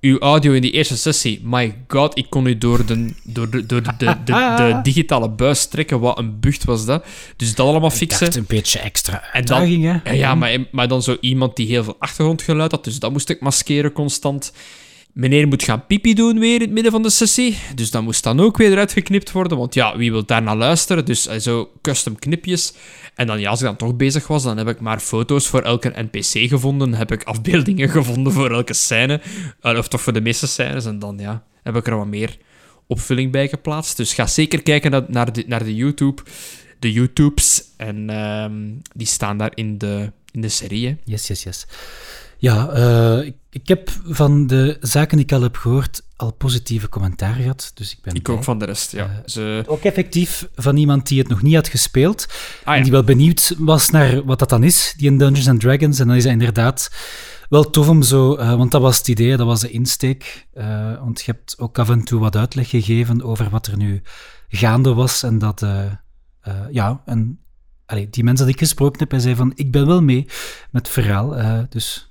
Uw audio in die eerste sessie, my god, ik kon u door de, door de, door de, de, de, digitale buis trekken. Wat een bucht was dat. Dus dat allemaal Ik fixen. dacht een beetje extra En dan- uitdaging, hè? Ja, ja maar, maar dan zo iemand die heel veel achtergrondgeluid had, dus dat moest ik maskeren constant. Meneer moet gaan pipi doen weer in het midden van de sessie, dus dat moest dan ook weer eruit geknipt worden, want ja, wie wil daarna luisteren? Dus eh, zo custom knipjes. En dan, ja, als ik dan toch bezig was, dan heb ik maar foto's voor elke NPC gevonden, heb ik afbeeldingen gevonden voor elke scène, eh, of toch voor de meeste scènes, en dan, ja, heb ik er wat meer opvulling bij geplaatst. Dus ga zeker kijken naar, de, naar de YouTube, de YouTubes, en ehm, die staan daar in de, in de serie. Yes, yes, yes. Ja, eh, ik, ik heb van de zaken die ik al heb gehoord al positieve commentaar gehad. Dus ik ben Ik blij. ook van de rest, ja. Eh, Ze... Ook effectief van iemand die het nog niet had gespeeld. Ah, En die wel benieuwd was naar wat dat dan is, die in Dungeons and Dragons. En dan is dat inderdaad wel tof om zo... eh, want dat was het idee, dat was de insteek. want je hebt ook af en toe wat uitleg gegeven over wat er nu gaande was. En dat... ja, en... allee, die mensen die ik gesproken heb, hij zei van, ik ben wel mee met het verhaal. dus,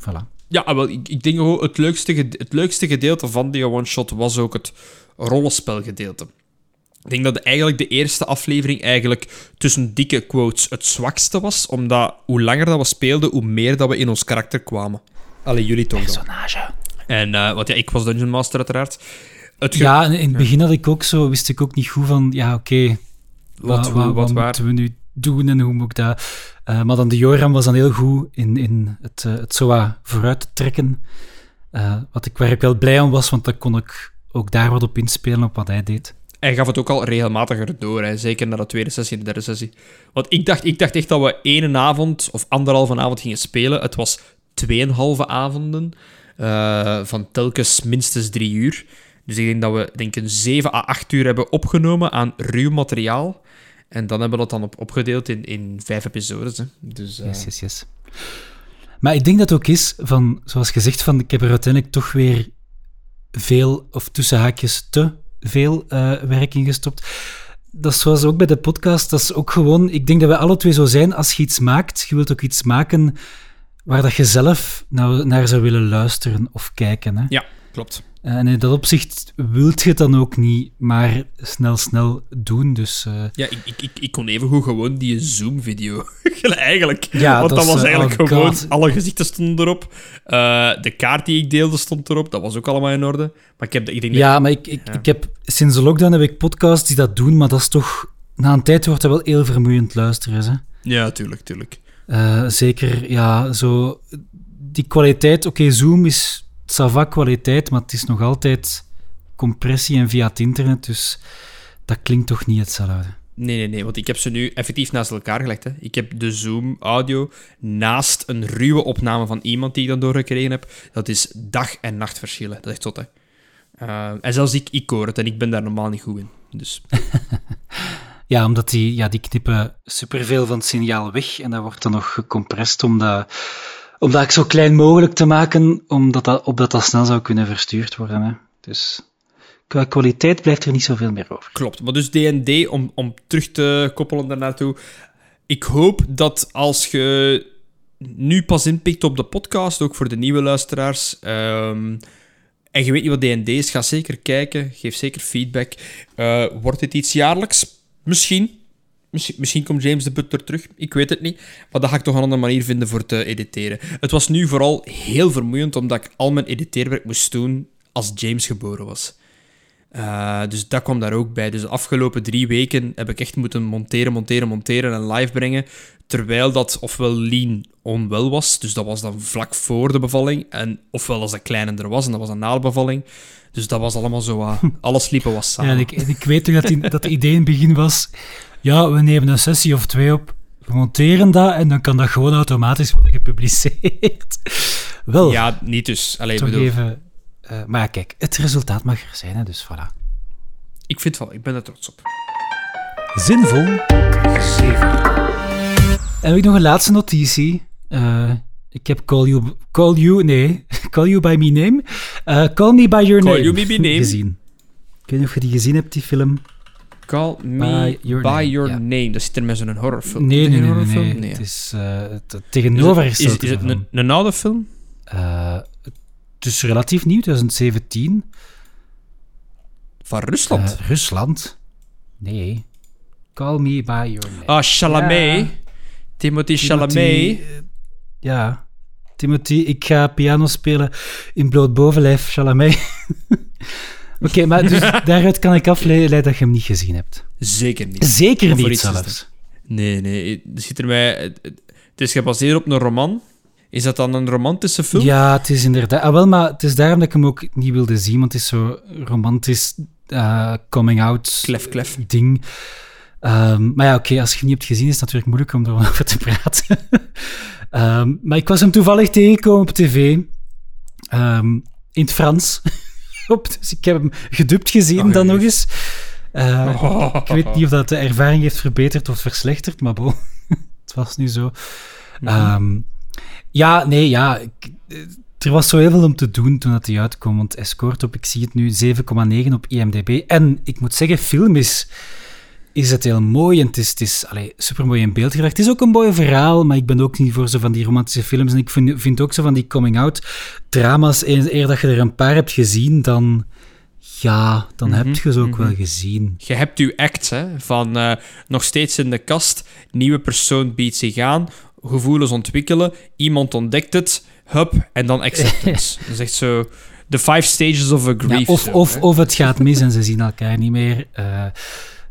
voilà. Ja, ah, wel, ik, ik denk gewoon, het leukste, het leukste gedeelte van die one-shot was ook het rollenspelgedeelte. Ik denk dat eigenlijk de eerste aflevering eigenlijk tussen dikke quotes het zwakste was, omdat hoe langer dat we speelden, hoe meer dat we in ons karakter kwamen. Allee, jullie toch dan. Personage. En, eh want ja, ik was Dungeon Master uiteraard. Het Ja, in het begin had ik ook zo, wist ik ook niet goed van, ja, oké, wat, wat, wat, wat waar. moeten we nu doen en hoe moet ik dat... Eh, maar dan de Joram was dan heel goed in, in het, eh, het zo vooruit trekken. Eh, wat ik, waar ik wel blij om was, want dan kon ik ook daar wat op inspelen, op wat hij deed. Hij gaf het ook al regelmatiger door, hè. zeker na de tweede sessie en de derde sessie. Want ik dacht, ik dacht echt dat we één avond of anderhalve avond gingen spelen. Het was tweeënhalve avonden van telkens minstens drie uur. Dus ik denk dat we denk een 7 à 8 uur hebben opgenomen aan ruw materiaal. En dan hebben we dat dan op, opgedeeld in, in vijf episodes. Hè. Dus, eh, Yes, yes, yes. Maar ik denk dat het ook is van, zoals gezegd, van, ik heb er uiteindelijk toch weer veel, of tussen haakjes te veel eh, werk in gestopt. Dat is zoals ook bij de podcast, dat is ook gewoon, ik denk dat we alle twee zo zijn, als je iets maakt, je wilt ook iets maken waar dat je zelf nou, naar zou willen luisteren of kijken. Hè? Ja, klopt. En in dat opzicht wilt je het dan ook niet maar snel, snel doen. Dus eh, Ja, ik, ik, ik, ik kon even goed gewoon die Zoom-video. eigenlijk. Ja, Want dat was eh, eigenlijk oh gewoon... God. Alle gezichten stonden erop. Eh, de kaart die ik deelde stond erop. Dat was ook allemaal in orde. Maar ik, heb, ik denk dat- Ja, maar ik, ik, Ja. ik heb, sinds de lockdown heb ik podcasts die dat doen, maar dat is toch... Na een tijd wordt dat wel heel vermoeiend luisteren. Hè? Ja, tuurlijk, tuurlijk. Eh, zeker, ja, zo... Die kwaliteit... Oké, Zoom is sava kwaliteit, maar het is nog altijd compressie en via het internet, dus dat klinkt toch niet hetzelfde. Nee, nee, nee. Want ik heb ze nu effectief naast elkaar gelegd. Hè. Ik heb de Zoom-audio naast een ruwe opname van iemand die ik dan doorgekregen heb. Dat is dag- en nachtverschillen. Dat is echt zot, hè. Eh, en zelfs ik, ik hoor het en ik ben daar normaal niet goed in. Dus Ja, omdat die, ja, die knippen superveel van het signaal weg en dat wordt dan nog gecompressed om dat, om dat zo klein mogelijk te maken, omdat dat, opdat dat snel zou kunnen verstuurd worden. Hè. Dus qua kwaliteit blijft er niet zoveel meer over. Klopt. Maar dus D&D, om, om terug te koppelen daarnaartoe. Ik hoop dat als je nu pas inpikt op de podcast, ook voor de nieuwe luisteraars, ehm, en je weet niet wat D&D is, ga zeker kijken. Geef zeker feedback. Eh, wordt dit iets jaarlijks? Misschien. Misschien, misschien komt James de Butler terug. Ik weet het niet. Maar dan ga ik toch een andere manier vinden voor te editeren. Het was nu vooral heel vermoeiend, omdat ik al mijn editeerwerk moest doen als James geboren was. Uh, dus dat kwam daar ook bij. Dus de afgelopen drie weken heb ik echt moeten monteren, monteren, monteren en live brengen. Terwijl dat ofwel lean onwel was, dus dat was dan vlak voor de bevalling. En ofwel als dat kleiner er was, en dat was een de bevalling. Dus dat was allemaal zo... Uh, alles liepen was samen. Ja, ik, ik weet toch dat, die, dat het idee in het begin was... Ja, we nemen een sessie of twee op, we monteren dat en dan kan dat gewoon automatisch worden gepubliceerd. Wel, Ja, niet dus. Allee, toch bedoel, even... Uh, maar ja, kijk, het resultaat mag er zijn, hè, dus voilà. Ik vind wel, ik ben er trots op. Zinvol. En heb ik nog een laatste notitie. Uh, ik heb Call You... Call You... Nee. Call You By Me Name. Uh, call Me By Your Call Name. You By Me Name. Gezien. Ik weet niet of je die gezien hebt, die film. Call Me By Your, by name. your ja. name. Dat zit er met zo'n horrorfilm. Nee, nee, nee, nee, horrorfilm? nee. Het is uh, het tegenovergestelde Is, is, is het een, een, oude film? Uh, het is relatief nieuw, 2017. Van Rusland. Eh, Rusland? Nee. Call me by your name. ah, Chalamet. Ja. Timothy Chalamet. eh, Ja. Timothy, ik ga piano spelen in bloot bovenlijf, Chalamet. Oké, maar dus daaruit kan ik afleiden dat je hem niet gezien hebt. Zeker niet. Zeker niet zelfs. Nee, nee. Het, ziet er mij, het is gebaseerd op een roman. Is dat dan een romantische film? Ja, het is inderdaad... Ah, wel, maar het is daarom dat ik hem ook niet wilde zien, want het is zo romantisch eh, coming-out Klef, klef. ding. Ehm, maar ja, oké, als je hem niet hebt gezien, is het natuurlijk moeilijk om erover te praten. Ehm, maar ik was hem toevallig tegengekomen op tv. Ehm, in het Frans. Dus ik heb hem gedubt gezien Oh, dan nog eens. Eh, Ik weet niet of dat de ervaring heeft verbeterd of verslechterd, maar bon, het was nu zo. Mhm. Ehm, ja, nee, ja. ik- eh, er was zo heel veel om te doen toen dat hij uitkwam, want hij scoort op, ik zie het nu, 7,9 op IMDb. En ik moet zeggen, film is, is het heel mooi en het is, het is allee, supermooi in beeld gebracht. Het is ook een mooi verhaal, maar ik ben ook niet voor zo van die romantische films. En ik vind, vind ook zo van die coming-out drama's, eer, eer dat je er een paar hebt gezien, dan... Ja, dan heb je ze ook wel gezien. Je hebt uw act, hè, van eh, nog steeds in de kast, nieuwe persoon biedt zich aan, gevoelens ontwikkelen, iemand ontdekt het, hup, en dan acceptance. dat is echt zo... The five stages of a Ja, grief. of, zo, of, hè. of het gaat mis en ze zien elkaar niet meer. eh,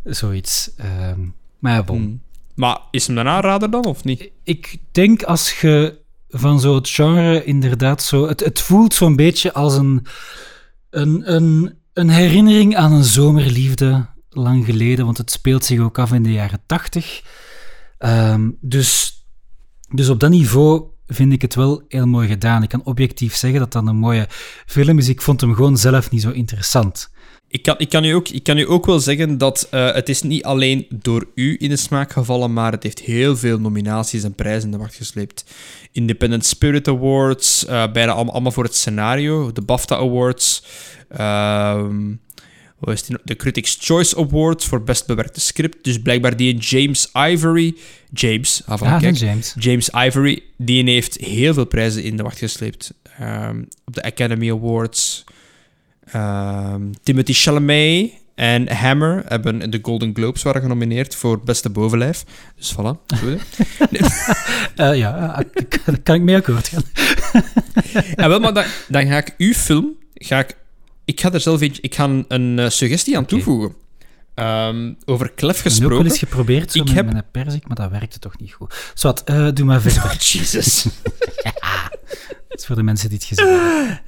zoiets. Ehm, maar ja, bon. Hmm. Maar is hem een aanrader dan, of niet? Ik denk als je van zo het genre inderdaad zo... Het, het voelt zo'n beetje als een, een, een, een herinnering aan een zomerliefde lang geleden, want het speelt zich ook af in de jaren tachtig. Ehm, dus, dus op dat niveau vind ik het wel heel mooi gedaan. Ik kan objectief zeggen dat dat een mooie film is. Ik vond hem gewoon zelf niet zo interessant. Ik kan, ik, kan u ook, ik kan u ook wel zeggen dat eh, het is niet alleen door u in de smaak gevallen, maar het heeft heel veel nominaties en prijzen in de wacht gesleept. Independent Spirit Awards, eh, bijna allemaal, voor het scenario, de BAFTA Awards, nog? de Critics' Choice Awards voor best bewerkte script. Dus blijkbaar die James Ivory, James, ah, van, kijk, James. James Ivory, die heeft heel veel prijzen in de wacht gesleept. Ehm, op de Academy Awards. Ehm, Timothy Chalamet en Hammer hebben de Golden Globes waren genomineerd voor beste bovenlijf. Dus voilà, hè. Eh, ja, ah, daar kan ik mee akkoord gaan. En wel, maar dan, dan ga ik uw film, ga ik, ik ga er zelf eentje, ik ga een, een eh, suggestie aan toevoegen. Ehm, over klef Ik heb ook wel gesproken. eens geprobeerd zo Ik met heb- mijn perzik, maar dat werkte toch niet goed. Zwat, eh doe maar verder. Oh, Jesus. Voor de mensen die het gezien hebben.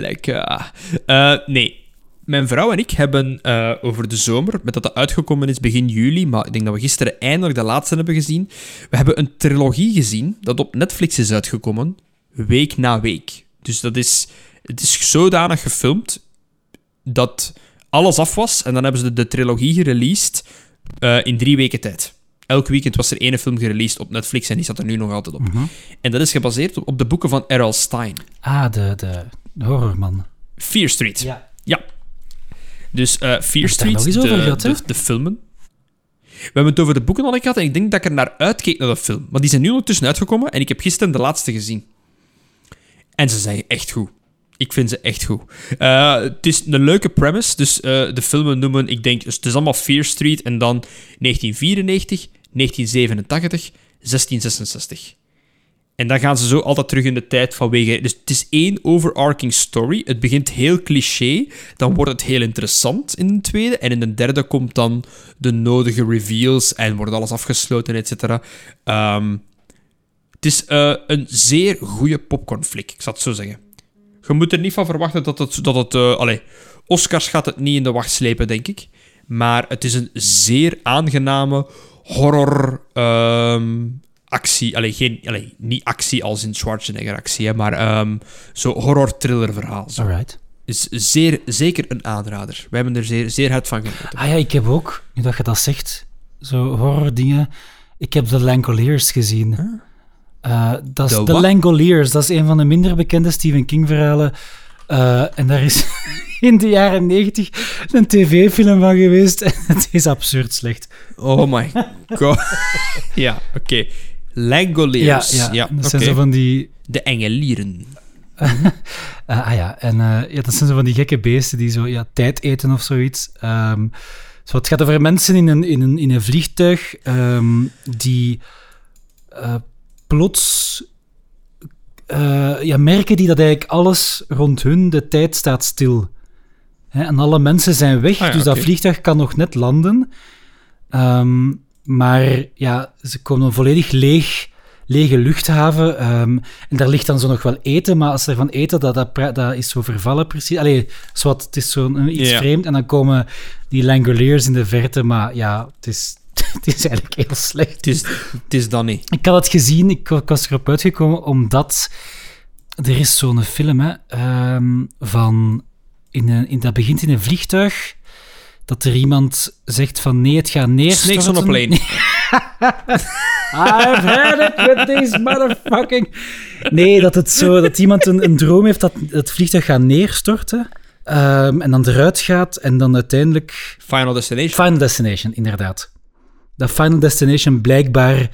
Lekker. Eh, nee. Mijn vrouw en ik hebben eh, over de zomer, met dat dat uitgekomen is begin juli, maar ik denk dat we gisteren eindelijk de laatste hebben gezien. We hebben een trilogie gezien dat op Netflix is uitgekomen, week na week. Dus dat is, het is zodanig gefilmd dat alles af was en dan hebben ze de, de trilogie gereleased eh, in drie weken tijd. Elk weekend was er één film gereleased op Netflix en die zat er nu nog altijd op. Mhm. En dat is gebaseerd op, op de boeken van R.L. Stein. Ah, de, de, de horrorman. Fear Street. Ja. Ja. Dus eh Fear Street, de, gehad, de, de filmen. We hebben het over de boeken al gehad en ik denk dat ik er naar uitkeek naar de film. Maar die zijn nu ondertussen uitgekomen en ik heb gisteren de laatste gezien. En ze zijn echt goed. Ik vind ze echt goed. Eh, het is een leuke premise. Dus eh, de filmen noemen, ik denk, dus het is allemaal Fear Street en dan 1994, 1987, 1666. En dan gaan ze zo altijd terug in de tijd vanwege... Dus het is één overarching story. Het begint heel cliché. Dan wordt het heel interessant in de tweede. En in de derde komt dan de nodige reveals en wordt alles afgesloten, et cetera. Ehm, het is eh, een zeer goede popcornflik, ik zal het zo zeggen. Je moet er niet van verwachten dat het... Dat het allee, Oscars gaat het niet in de wacht slepen, denk ik. Maar het is een zeer aangename horror... ehm, actie. Allee, geen, allee, niet actie als in Schwarzenegger actie, hè, maar ehm, zo horror-thriller verhaal. Zo. Alright. Is zeer, zeker een aanrader. Wij hebben er zeer, zeer hard van genoten. Ah ja, ik heb ook, nu dat je dat zegt, zo horror dingen. Ik heb The Langoliers gezien. Eh, dat is De? Langoliers. Dat is een van de minder bekende Stephen King verhalen. Eh, en daar is in de jaren negentig een tv-film van geweest. En het is absurd slecht. Oh my god. ja, oké. Langoliers. Ja, ja. Ja, dat zijn zo van die... De Engelieren. Eh, ah ja, en eh, ja, dat zijn zo van die gekke beesten die zo ja, tijd eten of zoiets. Ehm, zo, het gaat over mensen in een, in een, in een vliegtuig ehm, die plots eh, ja, merken die dat eigenlijk alles rond hun, de tijd staat stil. Hè, en alle mensen zijn weg, Ah ja, dus dat vliegtuig kan nog net landen. Ehm, maar ja, ze komen een volledig leeg, lege luchthaven. ehm, en daar ligt dan zo nog wel eten, maar als ze ervan eten, dat, dat, dat is zo vervallen precies. Allee, zwart, het is zo iets vreemd. En dan komen die Langoliers in de verte, maar ja, het is, het is eigenlijk heel slecht. Het is, het is dan niet. Ik had het gezien, ik, ik was erop uitgekomen omdat er is zo'n film hè, ehm, van. In een, in, dat begint in een vliegtuig. Dat er iemand zegt van nee, het gaat neerstorten. Snakes on a plane. I've had it with these motherfucking... Nee, dat, het zo, dat iemand een, een droom heeft dat het vliegtuig gaat neerstorten. ehm, en dan eruit gaat en dan uiteindelijk... Final Destination. Final Destination, inderdaad. Dat Final Destination blijkbaar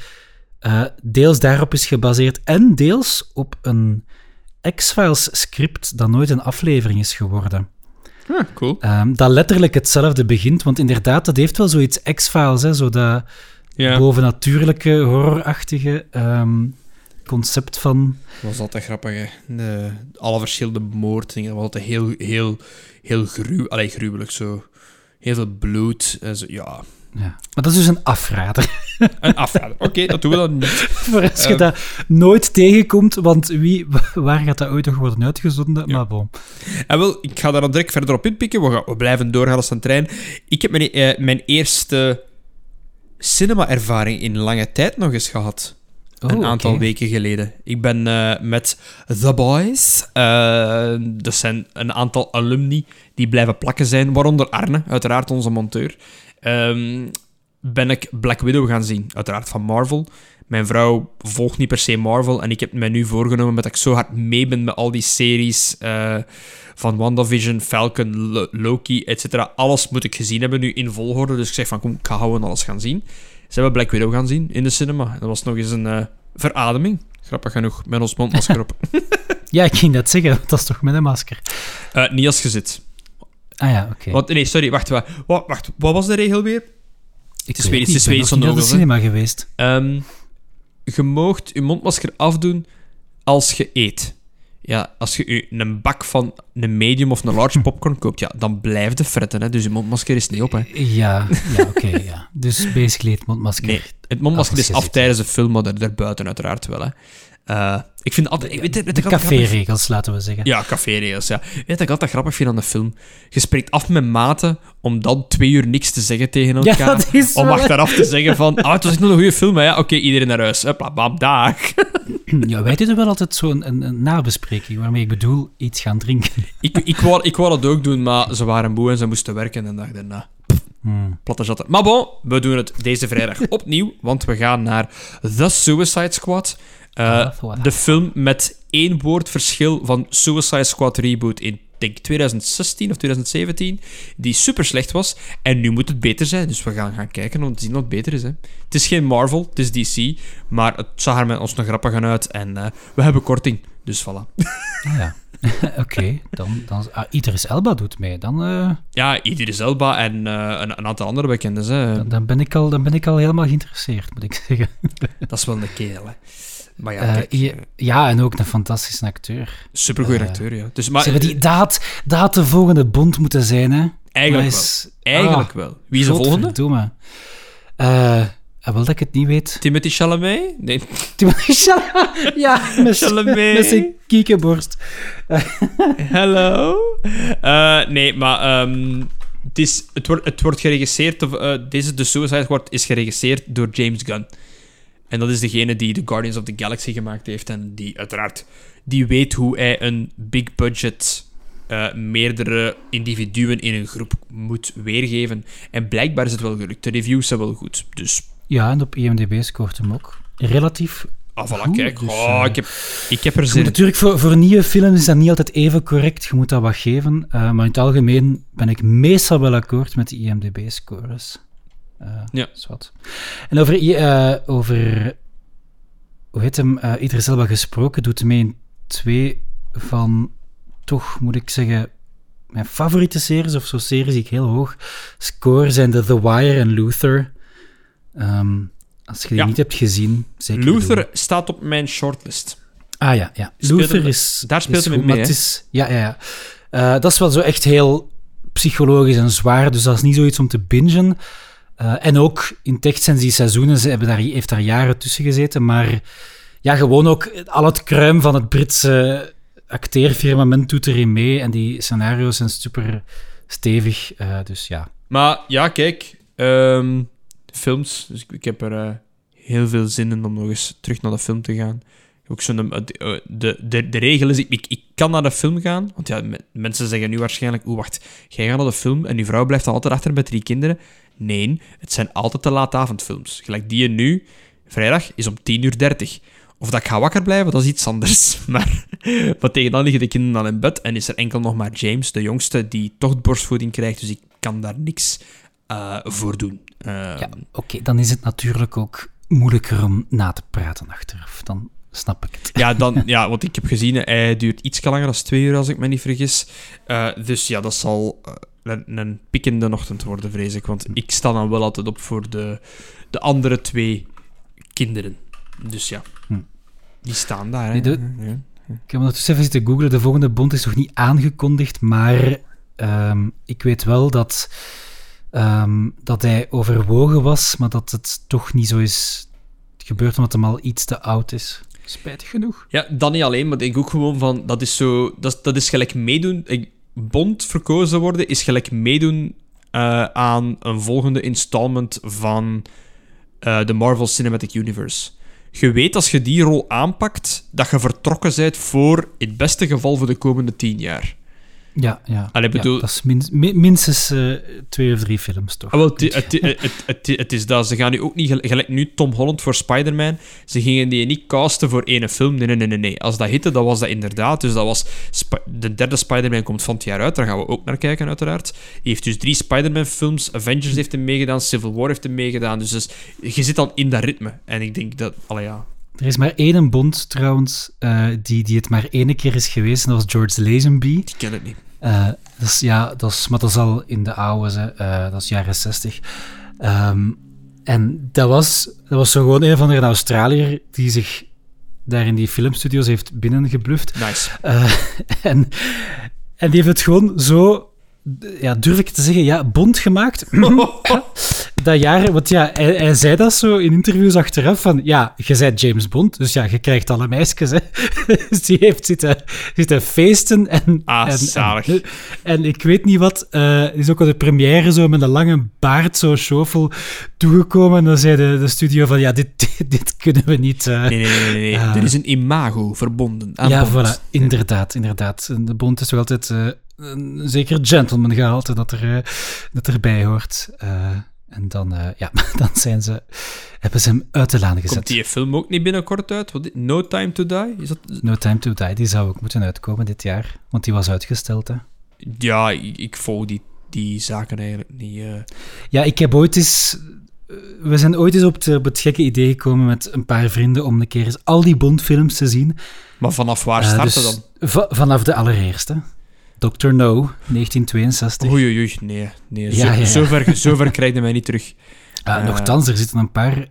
eh, deels daarop is gebaseerd en deels op een X-Files script dat nooit een aflevering is geworden. Ah, cool. Ehm, dat letterlijk hetzelfde begint, want inderdaad, dat heeft wel zoiets X-Files, hè, zo dat Ja, bovennatuurlijke, horrorachtige ehm, concept van... dat was altijd grappig, hè. De, alle verschillende moorddingen, dat was altijd heel, heel, heel gruw, allee, gruwelijk zo. Heel veel bloed. en zo, ja, Ja. Maar dat is dus een afrader. een afrader. Oké, dat doen we dan niet. Voor als je Ehm. dat nooit tegenkomt, want wie, waar gaat dat ooit nog worden uitgezonden? Maar bon. En wel, ik ga daar dan direct verder op inpikken. We, gaan, we blijven doorgaan als een trein. Ik heb mijn, eh, mijn eerste cinema-ervaring in lange tijd nog eens gehad. een Oh, aantal oké. weken geleden. Ik ben eh, met The Boys. eh dat zijn een aantal alumni die blijven plakken zijn, waaronder Arne, uiteraard onze monteur. Ehm, ben ik Black Widow gaan zien, uiteraard van Marvel. Mijn vrouw volgt niet per se Marvel en ik heb mij nu voorgenomen dat ik zo hard mee ben met al die series eh, van WandaVision, Falcon, Lo- Loki, etc. Alles moet ik gezien hebben nu in volgorde, dus ik zeg van kom, ik ga gewoon alles gaan zien. Ze hebben Black Widow gaan zien in de cinema. Dat was nog eens een eh, verademing. Grappig genoeg, met ons mondmasker op. Ja, ik ging dat zeggen, dat is toch met een masker. Eh, niet als je zit. Ah ja, oké. Want, nee, sorry, wacht, wacht, wacht. Wat was de regel weer? Ik is weet het is nog niet van naar de cinema geweest. Ehm, je moogt je mondmasker afdoen als je eet. Ja, als je een bak van een medium of een large popcorn koopt, ja, dan blijft de fretten, hè. Dus je mondmasker is niet op, hè. Ja, ja oké, ja. Dus basically het mondmasker. Nee, het mondmasker is af tijdens de film, maar daar- daarbuiten uiteraard wel, hè. Eh, ik vind altijd... ik weet, weet, De caféregels, laten we zeggen. Ja, caféregels, ja. Weet ik altijd grappig vind aan de film? Je spreekt af met maten om dan twee uur niks te zeggen tegen Ja, elkaar. dat is om achteraf te zeggen van... Ah, het was echt nog een goede film, hè. Ja, Oké, iedereen naar huis. Hopla, bam, dag. Ja, wij deden wel altijd zo'n een, een nabespreking, waarmee ik bedoel iets gaan drinken. ik, ik, wou, ik wou dat ook doen, maar ze waren moe en ze moesten werken. En dacht daarna, Hmm. platte zatten. Maar bon, we doen het deze vrijdag opnieuw, want we gaan naar The Suicide Squad. Eh, Ah, de film met één woord verschil van Suicide Squad reboot in denk 2016 of 2017, die super slecht was. En nu moet het beter zijn, dus we gaan gaan kijken om te zien wat beter is. Hè. Het is geen Marvel, het is DC, maar het zag er met ons nog grappig aan uit en eh, we hebben korting, dus voilà. Ah, ja. Oké, dan... dan ah, Idris Elba doet mee. Dan, eh, Ja, Idris Elba en een, een aantal andere bekenden. Hè. dan, dan ben ik al, dan ben ik al helemaal geïnteresseerd, moet ik zeggen. Dat is wel een kerel, hè. Maar ja, Eh, kijk, eh, ja, en ook een fantastische acteur. supergoeie eh, acteur, ja. Dus, maar die, dat, had, dat had de volgende Bond moeten zijn, hè? eigenlijk wel. Eigenlijk ah, wel. Wie is de volgende? Godverdomme. Eh, ah, wel dat ik het niet weet. Timothy Chalamet? Nee. Timothée Chalamet. Ja, met, Chalamet. met zijn kiekenborst. Hello? Nee, maar ehm, het, is, het, wordt, het wordt geregisseerd... Of, deze, de Suicide Squad is geregisseerd door James Gunn. En dat is degene die The Guardians of the Galaxy gemaakt heeft. En die uiteraard... Die weet hoe hij een big budget... eh, meerdere individuen in een groep moet weergeven. En blijkbaar is het wel gelukt. De reviews zijn wel goed. Dus Ja, en op IMDb scoort hem ook. Relatief. Ah, voilà, Goed, kijk. dus, oh, eh, ik, heb, ik heb er zin natuurlijk voor, voor nieuwe films is dat niet altijd even correct. Je moet dat wat geven. Eh, maar in het algemeen ben ik meestal wel akkoord met de IMDb-scores. Eh Ja. En over, eh, over hoe heet hem, eh Idris Elba gesproken, doet mee in twee van, toch moet ik zeggen, mijn favoriete series of zo series die ik heel hoog score zijn de The Wire en Luther. Ehm, als je die Ja. niet hebt gezien, zeker doen. Luther staat op mijn shortlist. Ah ja, ja. Luther is. daar speelt goed, mee, is, Ja, ja, ja. Dat is wel zo echt heel psychologisch en zwaar, dus dat is niet zoiets om te bingen. Eh, en ook in tekst zijn die seizoenen, ze hebben daar, heeft daar jaren tussen gezeten, maar ja, gewoon ook al het kruim van het Britse acteerfirmament doet erin mee en die scenario's zijn super stevig, eh, dus ja. Maar ja, kijk, ehm, films. Dus ik, heb er eh, heel veel zin in om nog eens terug naar de film te gaan. Ook eh, de, de, de, regel is, ik, ik kan naar de film gaan. Want ja, me- mensen zeggen nu waarschijnlijk, oeh, wacht, jij gaat naar de film en je vrouw blijft altijd achter met drie kinderen. Nee, het zijn altijd de laatavondfilms. Gelijk die je nu, vrijdag, is om 10 uur 30. Of dat ik ga wakker blijven, dat is iets anders. Maar, maar tegen dan liggen de kinderen al in bed en is er enkel nog maar James, de jongste, die toch borstvoeding krijgt. Dus ik kan daar niks eh, voor doen. Eh, ja Oké, dan is het natuurlijk ook moeilijker om na te praten achteraf. Dan snap ik het. Ja, dan, ja, want ik heb gezien, hij duurt iets langer dan twee uur, als ik me niet vergis. Eh, dus ja, dat zal eh, een, een pikkende ochtend worden, vrees ik. Want ik sta dan wel altijd op voor de, de andere twee kinderen. Dus ja, Hm. die staan daar. Hè. Nee, de- Ja. Ik heb ondertussen even zitten googlen. De volgende bond is nog niet aangekondigd, maar ehm, ik weet wel dat, ehm, dat hij overwogen was, maar dat het toch niet zo is gebeurd omdat hij al iets te oud is. Spijtig genoeg. Ja, dat niet alleen, maar ik denk ook gewoon van, dat is zo, dat, dat is gelijk meedoen. Ik, Bond verkozen worden is gelijk meedoen eh, aan een volgende installment van eh, de Marvel Cinematic Universe. Je weet als je die rol aanpakt, dat je vertrokken bent voor, in het beste geval, voor de komende tien jaar. Ja, ja. Allee, Ja, bedoel- dat is min- mi- minstens eh, twee of drie films, toch? Ah, wel, het, het, het, het, is dat. Ze gaan nu ook niet, gel- gelijk nu Tom Holland voor Spider-Man, ze gingen die niet casten voor ene film. Nee, nee, nee, nee. Als dat hitte, dat was dat inderdaad. Dus dat was... De derde Spider-Man komt van het jaar uit, daar gaan we ook naar kijken, uiteraard. Hij heeft dus drie Spider-Man-films, Avengers heeft hem meegedaan, Civil War heeft hem meegedaan. Dus, dus je zit al in dat ritme. En ik denk dat... Allee, ja. Er is maar één Bond, trouwens, eh, die, die het maar één keer is geweest, en dat was George Lazenby. Die ken ik niet. Eh, dat is, ja, dat is, maar dat is al in de oude. Eh, dat is jaren 60. Ehm, en dat was, dat was zo gewoon een van de Australiër die zich daar in die filmstudio's heeft binnengebluft. Nice. En, en die heeft het gewoon zo, ja, durf ik te zeggen, ja, bond gemaakt. dat jaar, want ja, hij, hij zei dat zo in interviews achteraf van, ja, je bent James Bond, dus ja, je krijgt alle meisjes, hè. dus die heeft zitten, zitten feesten en... Ah, en, zalig. En, en ik weet niet wat, eh is ook op de première zo met een lange baard, zo schoffel, toegekomen en dan zei de, de studio van, ja, dit, dit, dit kunnen we niet... eh, Nee, nee, nee. nee. Ah. er is een imago verbonden aan ja, Bond. voilà. Inderdaad, inderdaad. De bond is toch altijd eh, een zeker gentleman gehalte dat, er, eh, dat erbij hoort. Eh, en dan, eh, ja, dan zijn ze, hebben ze hem uit de laan gezet. Komt die film ook niet binnenkort uit? Wat, no Time to Die? Is dat... No Time to Die, die zou ook moeten uitkomen dit jaar, want die was uitgesteld. Hè. Ja, ik, ik volg die, die zaken eigenlijk niet. Ja, ik heb ooit eens... We zijn ooit eens op, het- op het gekke idee gekomen met een paar vrienden om een keer eens al die Bondfilms te zien. Maar vanaf waar starten dus dan? va- vanaf de allereerste. Dr. No, 1962. Oei, oei, oei. Nee, nee. Zo, Ja, ja, ja. Zover, zover krijg je mij niet terug. Uh, Eh. nochtans, er zitten een paar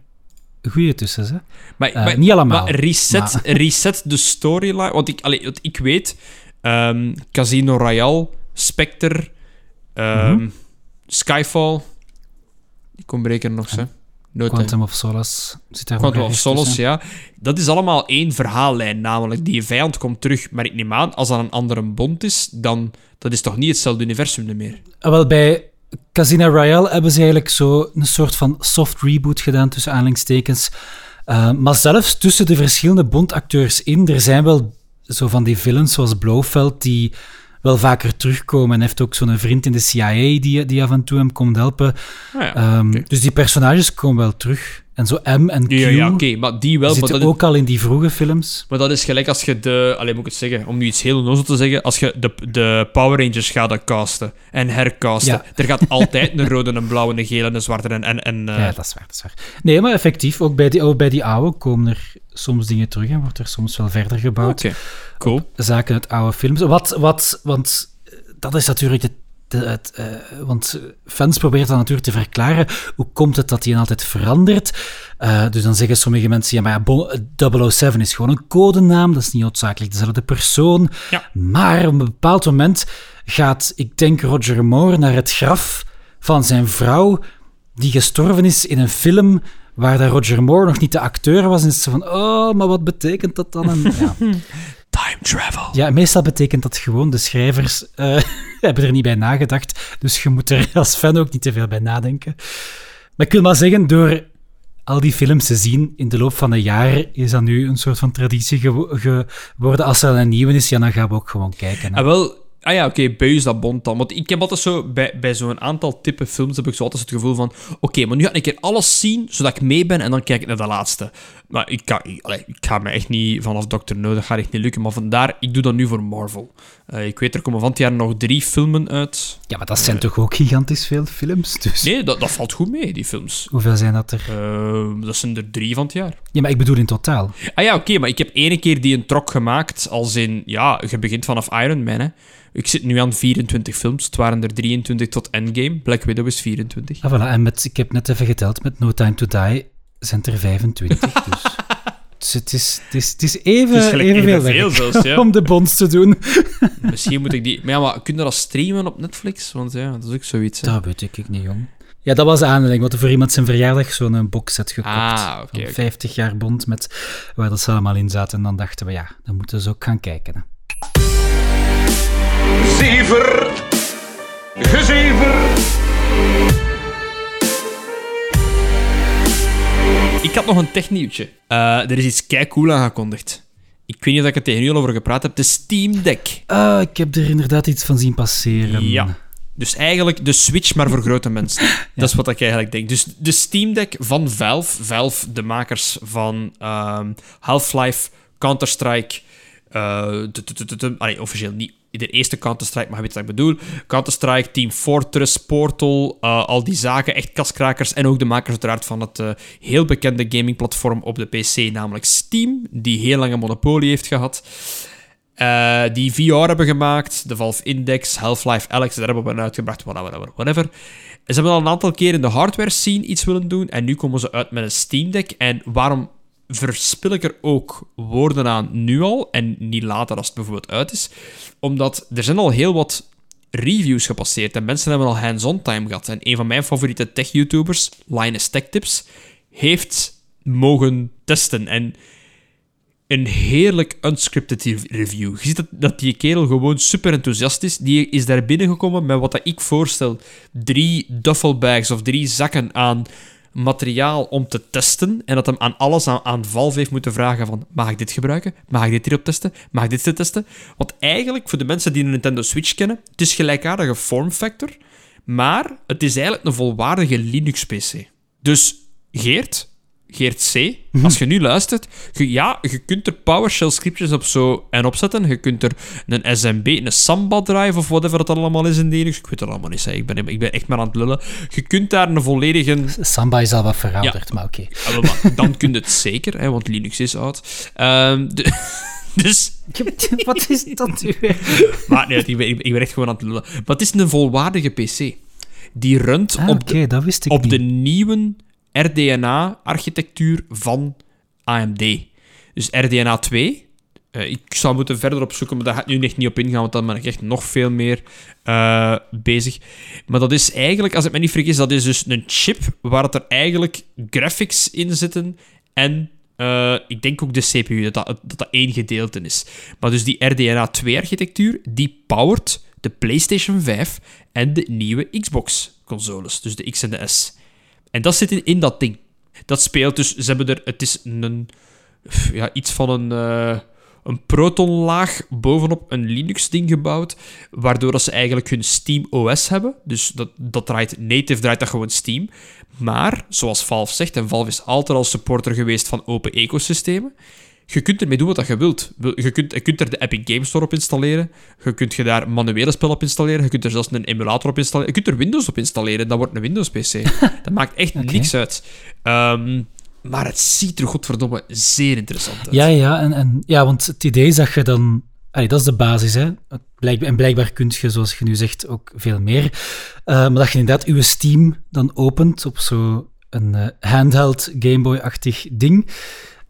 goeie tussen. Hè? Maar, Eh, maar- niet allemaal, Maar reset, maar- reset de storyline. Want ik, allee, ik weet, ehm, Casino Royale, Spectre, ehm, Mhm. Skyfall. Die komt breken nog, hè? Quantum of Solace zit daar Quantum of Solace, tussen. ja. Dat is allemaal één verhaallijn, namelijk die vijand komt terug. Maar ik neem aan, als dat een andere bond is, dan dat is toch niet hetzelfde universum meer. Ah, Wel, bij Casino Royale hebben ze eigenlijk zo een soort van soft reboot gedaan, tussen aanhalingstekens. Uh, maar zelfs tussen de verschillende Bond-acteurs in, er zijn wel zo van die villains zoals Blofeld, die wel vaker terugkomen. En heeft ook zo'n vriend in de CIA die, die af en toe hem komt helpen. Ah ja, Ehm. Dus die personages komen wel terug. En zo M en Q Ja, ja oké, maar die wel. Maar zitten dat, ook al in die vroege films. maar dat is gelijk als je de... Alleen moet ik het zeggen, om nu iets heel onnozel te zeggen. Als je de, de Power Rangers gaat casten en hercasten. Ja. Er gaat altijd een rode, een blauwe, een gele, een zwarte en... en, en eh, Ja, dat is waar, dat is waar. Nee, maar effectief, ook bij die, ook bij die oude komen er soms dingen terug en wordt er soms wel verder gebouwd. Oké, cool. zaken uit oude films. Wat, wat, want dat is natuurlijk de, het, eh, want fans proberen dan natuurlijk te verklaren hoe komt het dat die altijd verandert. Eh, dus dan zeggen sommige mensen, ja, maar ja, Bo- 007 is gewoon een codenaam, dat is niet noodzakelijk dezelfde persoon. Ja. Maar op een bepaald moment gaat, ik denk, Roger Moore naar het graf van zijn vrouw, die gestorven is in een film waar dat Roger Moore nog niet de acteur was. En ze van, oh, maar wat betekent dat dan? En, ja. Travel. Ja, meestal betekent dat gewoon de schrijvers eh, hebben er niet bij nagedacht. Dus je moet er als fan ook niet te veel bij nadenken. Maar ik wil maar zeggen, door al die films te zien in de loop van een jaar, is dat nu een soort van traditie gewo- geworden. Als er een nieuwe is, ja, dan gaan we ook gewoon kijken. Ah, wel, ah ja, oké, bij u is dat bond dan. Want ik heb altijd zo, bij, bij zo'n aantal type films heb ik zo altijd het gevoel van, oké, maar nu ga ik een keer alles zien, zodat ik mee ben en dan kijk ik naar de laatste. Maar ik, kan, ik, allee, ik ga me echt niet vanaf Dr. No, dat gaat echt niet lukken. Maar vandaar, ik doe dat nu voor Marvel. Eh, ik weet, er komen van het jaar nog drie filmen uit. Ja, maar dat zijn toch ook gigantisch veel films? Dus Nee, dat, dat valt goed mee, die films. hoeveel zijn dat er? Eh, dat zijn er drie van het jaar. Ja, maar ik bedoel in totaal. Ah ja, oké, maar ik heb ene keer die een trok gemaakt, als in, ja, je begint vanaf Iron Man, hè. Ik zit nu aan 24 films. Het waren er 23 tot Endgame. Black Widow is 24. Ah, voilà. En met, ik heb net even geteld, met No Time to Die zijn er 25. dus. Dus het is, het is, het is even, Het is zelfs, ja. om de bonds te doen. Misschien moet ik die... Maar ja, maar kun je dat streamen op Netflix? Want ja, dat is ook zoiets, hè. Dat weet ik niet, jong. Ja, dat was de aanleiding. Want er voor iemand zijn verjaardag zo'n eh, boxset gekocht. Ah, oké, van oké. 50 jaar bond, met, waar dat ze allemaal in zaten. En dan dachten we, ja, dan moeten we ze ook gaan kijken. Hè. Zever, gezever. Ik had nog een technieuwtje. Eh, er is iets kei cool aangekondigd. Ik weet niet of ik het tegen jullie al over gepraat heb. De Steam Deck. Ah, ik heb er inderdaad iets van zien passeren. Ja. Dus eigenlijk de Switch, maar voor grote mensen. Dat is wat ik eigenlijk denk. Dus de Steam Deck van Valve. Valve, de makers van ehm, Half-Life, Counter-Strike. allee, officieel niet de eerste Counter-Strike, maar je weet wat ik bedoel. Counter-Strike, Team Fortress, Portal, eh, al die zaken, echt kaskrakers. En ook de makers uiteraard van het eh, heel bekende gamingplatform op de PC, namelijk Steam, die heel lang een monopolie heeft gehad. Eh, die VR hebben gemaakt, de Valve Index, Half-Life Alex, daar hebben we uitgebracht, whatever, whatever, whatever. Ze hebben al een aantal keer in de hardware scene iets willen doen en nu komen ze uit met een Steam Deck. En waarom verspil ik er ook woorden aan nu al en niet later als het bijvoorbeeld uit is? Omdat er zijn al heel wat reviews gepasseerd en mensen hebben al hands-on time gehad. En een van mijn favoriete tech-YouTubers, Linus Tech Tips, heeft mogen testen. En een heerlijk unscripted re- review. Je ziet dat, dat die kerel gewoon super enthousiast is. Die is daar binnengekomen met wat dat ik voorstel. Drie duffelbags of drie zakken aan materiaal om te testen. En dat hem aan alles aan, aan Valve heeft moeten vragen van... Mag ik dit gebruiken? Mag ik dit hierop testen? Mag ik dit te testen? Want eigenlijk, voor de mensen die een Nintendo Switch kennen... Het is gelijkaardige form factor. Maar het is eigenlijk een volwaardige Linux-PC. Dus Geert, Geert C., als je nu luistert, je- ja, je kunt er PowerShell scriptjes op zo en opzetten. Je kunt er een SMB, een Samba drive of whatever het allemaal is in Linux. Ik weet het allemaal niet, hè. ik ben, ik ben echt maar aan het lullen. Je kunt daar een volledige... Samba is al wat verouderd, maar oké. Dan kun je het zeker, hè, want Linux is oud. Ehm, de- dus... Wat is dat nu? Maar nee, ik ben, ik ben echt gewoon aan het lullen. Maar het is een volwaardige PC. Die runt Ah, op oké, de dat wist ik op niet. de nieuwe RDNA-architectuur van AMD. Dus RDNA 2. eh, ik zou moeten verder opzoeken, maar daar ga ik nu echt niet op ingaan, want dan ben ik echt nog veel meer eh, bezig. Maar dat is eigenlijk, als ik me niet vergis, dat is dus een chip waar er eigenlijk graphics in zitten en eh, ik denk ook de CPU, dat dat, dat dat één gedeelte is. Maar dus die RDNA 2-architectuur, die powert de PlayStation 5 en de nieuwe Xbox-consoles, dus de X en de S. En dat zit in, in dat ding. Dat speelt dus, ze hebben er, het is een, ja, iets van een, eh, een Proton-laag bovenop een Linux-ding gebouwd, waardoor dat ze eigenlijk hun Steam OS hebben. Dus dat, dat draait native, draait dat gewoon Steam. Maar, zoals Valve zegt, en Valve is altijd al supporter geweest van open ecosystemen, je kunt ermee doen wat je wilt. Je kunt, je kunt er de Epic Games Store op installeren. Je kunt je daar manuele spellen op installeren. Je kunt er zelfs een emulator op installeren. Je kunt er Windows op installeren. Dat wordt een Windows-PC. dat maakt echt niks uit. Ehm, maar het ziet er godverdomme zeer interessant uit. Ja, ja, en, en, ja want het idee is dat je dan... Allee, dat is de basis, hè. En blijkbaar kun je, zoals je nu zegt, ook veel meer. Uh, maar dat je inderdaad je Steam dan opent op zo'n uh, handheld Game Boy-achtig ding.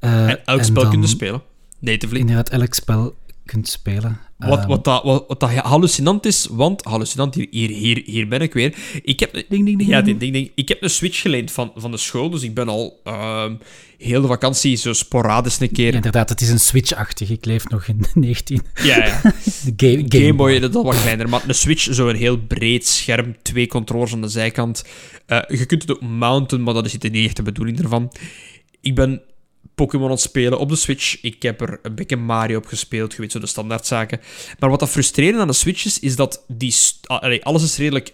Uh, en elk spel kunnen spelen. Natively. Inderdaad, elk spel kunt spelen. Wat, um, wat, dat, wat, wat dat hallucinant is, want hallucinant, hier, hier, hier, hier ben ik weer. Ik heb, ding, ding, ding, ja, ding, ding, ding. Ik heb een Switch geleend van, van de school, dus ik ben al um, heel de vakantie zo sporadisch een keer. Ja, inderdaad, het is een Switch-achtig. Ik leef nog in 19. Ja, ja. de game, game, game Boy, dat is al wat kleiner. Maar een Switch, zo een heel breed scherm, twee controllers aan de zijkant. Uh, je kunt het ook mounten, maar dat is niet echt de bedoeling ervan. Ik ben Pokémon aan het spelen op de Switch. Ik heb er een beetje Mario op gespeeld, je weet zo de standaardzaken. Maar wat dat frustrerend aan de Switch is, is dat die, alles is redelijk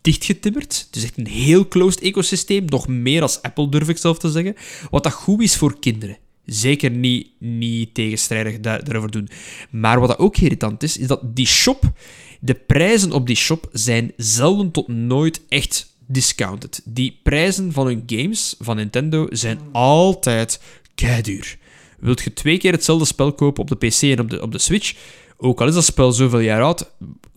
dichtgetimmerd. Het is echt een heel closed ecosysteem, nog meer als Apple durf ik zelf te zeggen. Wat dat goed is voor kinderen. Zeker niet, niet tegenstrijdig daar, daarover doen. Maar wat dat ook irritant is, is dat die shop, de prijzen op die shop zijn zelden tot nooit echt discounted. Die prijzen van hun games van Nintendo zijn altijd keiduur. Wilt je twee keer hetzelfde spel kopen op de PC en op de, op de Switch, ook al is dat spel zoveel jaar oud,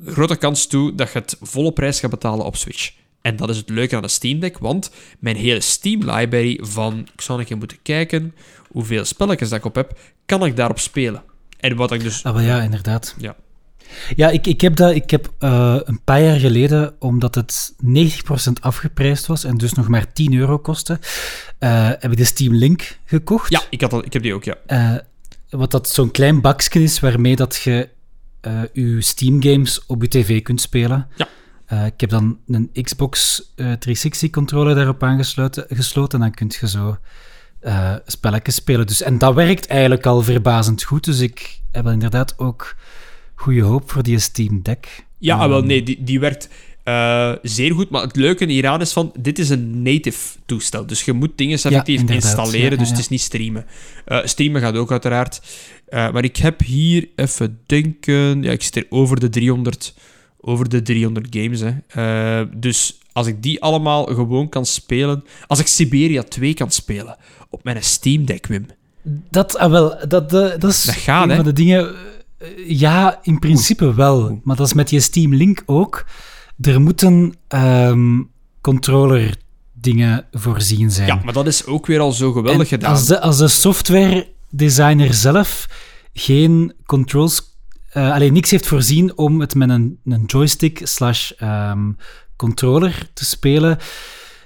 grote kans toe dat je het volle prijs gaat betalen op Switch. En dat is het leuke aan de Steam Deck, want mijn hele Steam library van, ik zou een keer moeten kijken hoeveel spelletjes dat ik op heb, kan ik daarop spelen. En wat ik dus... Ah, ja, inderdaad. Ja. Ja, ik, ik heb, dat, ik heb uh, een paar jaar geleden, omdat het 90% afgeprijsd was en dus nog maar 10 euro kostte, uh, heb ik de Steam Link gekocht. Ja, ik, had ik heb die ook, ja. Uh, wat dat zo'n klein bakje is waarmee dat je je Steam games op je tv kunt spelen. Ja. ik heb dan een Xbox 360 controller daarop aangesloten gesloten, en dan kun je zo spelletjes spelen. Dus, en dat werkt eigenlijk al verbazend goed, dus ik heb inderdaad ook goede hoop voor die Steam Deck. Ja, um, wel, nee, die, die werkt uh, zeer goed. Maar het leuke hieraan is van, dit is een native toestel. Dus je moet dingen effectief ja, installeren, ja, dus het is niet streamen. Uh, streamen gaat ook uiteraard. Uh, maar ik heb hier even denken... Ja, ik zit er over de 300, over de 300 games. Hè. dus als ik die allemaal gewoon kan spelen... Als ik Siberia 2 kan spelen op mijn Steam Deck, Wim... Dat, ah, wel, dat, dat is dat gaat, een hè? van de dingen eh, ja, in principe wel. Maar dat is met je Steam Link ook. Er moeten um, controller dingen voorzien zijn. Ja, maar dat is ook weer al zo geweldig en gedaan. Als de, als de software designer zelf geen controls, uh, alleen niks heeft voorzien om het met een, een joystick slash um, controller te spelen,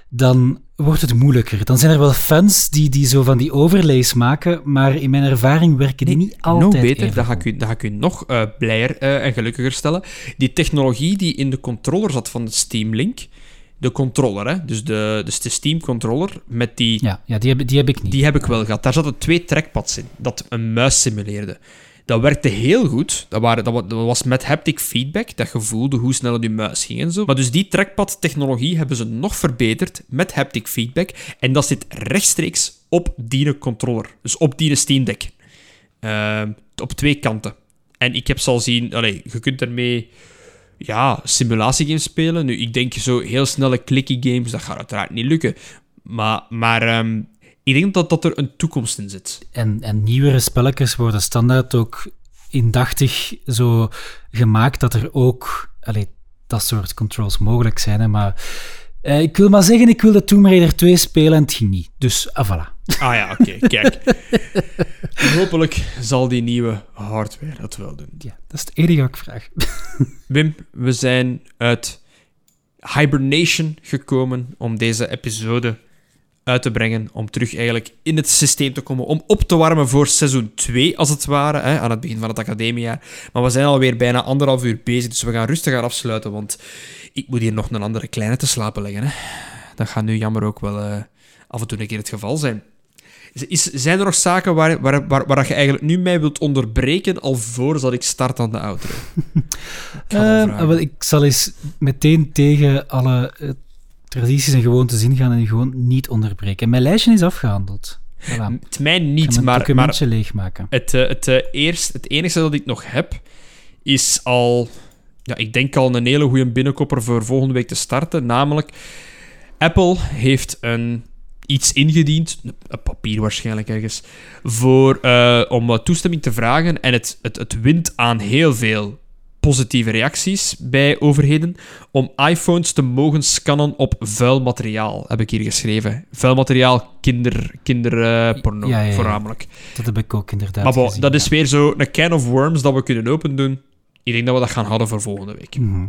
dan wordt het moeilijker. Dan zijn er wel fans die, die zo van die overlays maken, maar in mijn ervaring werken die niet altijd Nog beter, dat ga ik u, dat ga ik u nog uh, blijer uh, en gelukkiger stellen. Die technologie die in de controller zat van de Steam Link, de controller, hè? Dus, de, dus de Steam controller met die... Ja, ja die, heb, die heb ik niet. Die heb ik wel gehad. Daar zaten twee trackpads in, dat een muis simuleerde. Dat werkte heel goed. Dat, waren, dat was met haptic feedback, dat je voelde hoe snel die muis ging en zo. Maar dus die trackpad-technologie hebben ze nog verbeterd met haptic feedback. En dat zit rechtstreeks op die controller. Dus op die Steam Deck. Uh, op twee kanten. En ik heb ze al zien... Allez, je kunt ermee ja, simulatiegames spelen. Nu, ik denk zo heel snelle clicky games, dat gaat uiteraard niet lukken. Maar, maar um, ik denk dat, dat er een toekomst in zit. En, en nieuwere spelletjes worden standaard ook indachtig zo gemaakt dat er ook allee, dat soort controls mogelijk zijn. Hè, maar eh, ik wil maar zeggen, ik wilde Tomb Raider 2 spelen en het ging niet. Dus ah, voilà. Ah ja, oké, okay, kijk. Hopelijk zal die nieuwe hardware dat wel doen. Ja, dat is het enige wat ik vraag. Wim, we zijn uit hibernation gekomen om deze episode uit te brengen. Om terug eigenlijk in het systeem te komen. Om op te warmen voor seizoen 2, als het ware. Hè, aan het begin van het academiejaar. Maar we zijn alweer bijna anderhalf uur bezig. Dus we gaan rustig gaan afsluiten. Want ik moet hier nog een andere kleine te slapen leggen. Hè. Dat gaat nu jammer ook wel uh, af en toe een keer het geval zijn. is, zijn er nog zaken waar, waar, waar, waar dat je eigenlijk nu mij wilt onderbreken, alvorens dat ik start aan de outro? Ik Eh, ik zal eens meteen tegen alle eh, tradities en gewoontes ingaan en gewoon niet onderbreken. Mijn lijstje is afgehandeld. Voilà. Het mij niet, maar, maar documentje leegmaken. het, eh, het, eh, eerst, het enige dat ik nog heb, is al... Ja, ik denk al een hele goede binnenkopper voor volgende week te starten. Namelijk, Apple heeft een, iets ingediend, een papier waarschijnlijk ergens, voor, eh, om toestemming te vragen. En het, het, het wint aan heel veel positieve reacties bij overheden om iPhones te mogen scannen op vuil materiaal, heb ik hier geschreven. Vuil materiaal, kinder, kinderporno, Ja, ja, ja. voornamelijk. Dat heb ik ook inderdaad Maar bon, gezien, dat is weer zo een can of worms dat we kunnen opendoen. Ik denk dat we dat gaan houden voor volgende week. Mhm.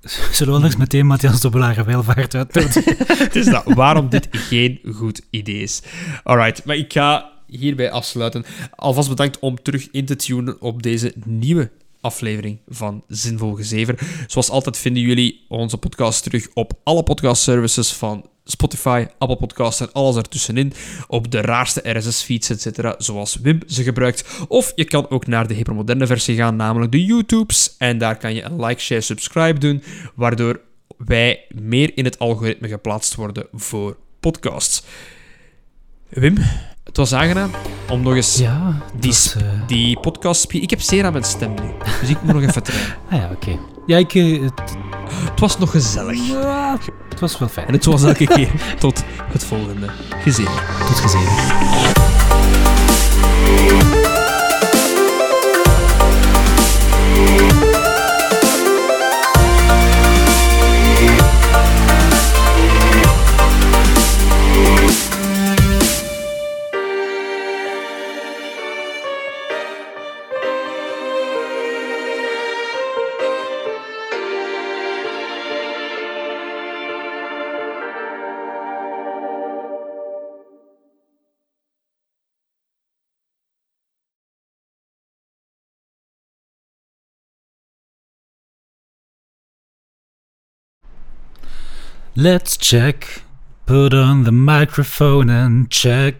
Zullen we anders meteen Matthias Dobbelare welvaart uit Het is dat, waarom dit geen goed idee is. Alright, maar ik ga hierbij afsluiten. Alvast bedankt om terug in te tunen op deze nieuwe aflevering van Zinvol Gezever. Zoals altijd vinden jullie onze podcast terug op alle podcastservices van Spotify, Apple Podcasts en alles ertussenin. Op de raarste RSS-feeds, etc., zoals Wim ze gebruikt. Of je kan ook naar de hypermoderne versie gaan, namelijk de YouTubes. En daar kan je een like, share, subscribe doen, waardoor wij meer in het algoritme geplaatst worden voor podcasts. Wim, het was aangenaam om nog eens Ja, die, sp- eh, die podcast... Ik heb zeer aan mijn stem nu, dus ik moet nog even trainen. Ah ja, oké. Ja, ik, eh, het, was nog gezellig. het was wel fijn. En het was elke keer tot het volgende gezin. Tot gezien. Let's check. Put on the microphone and check.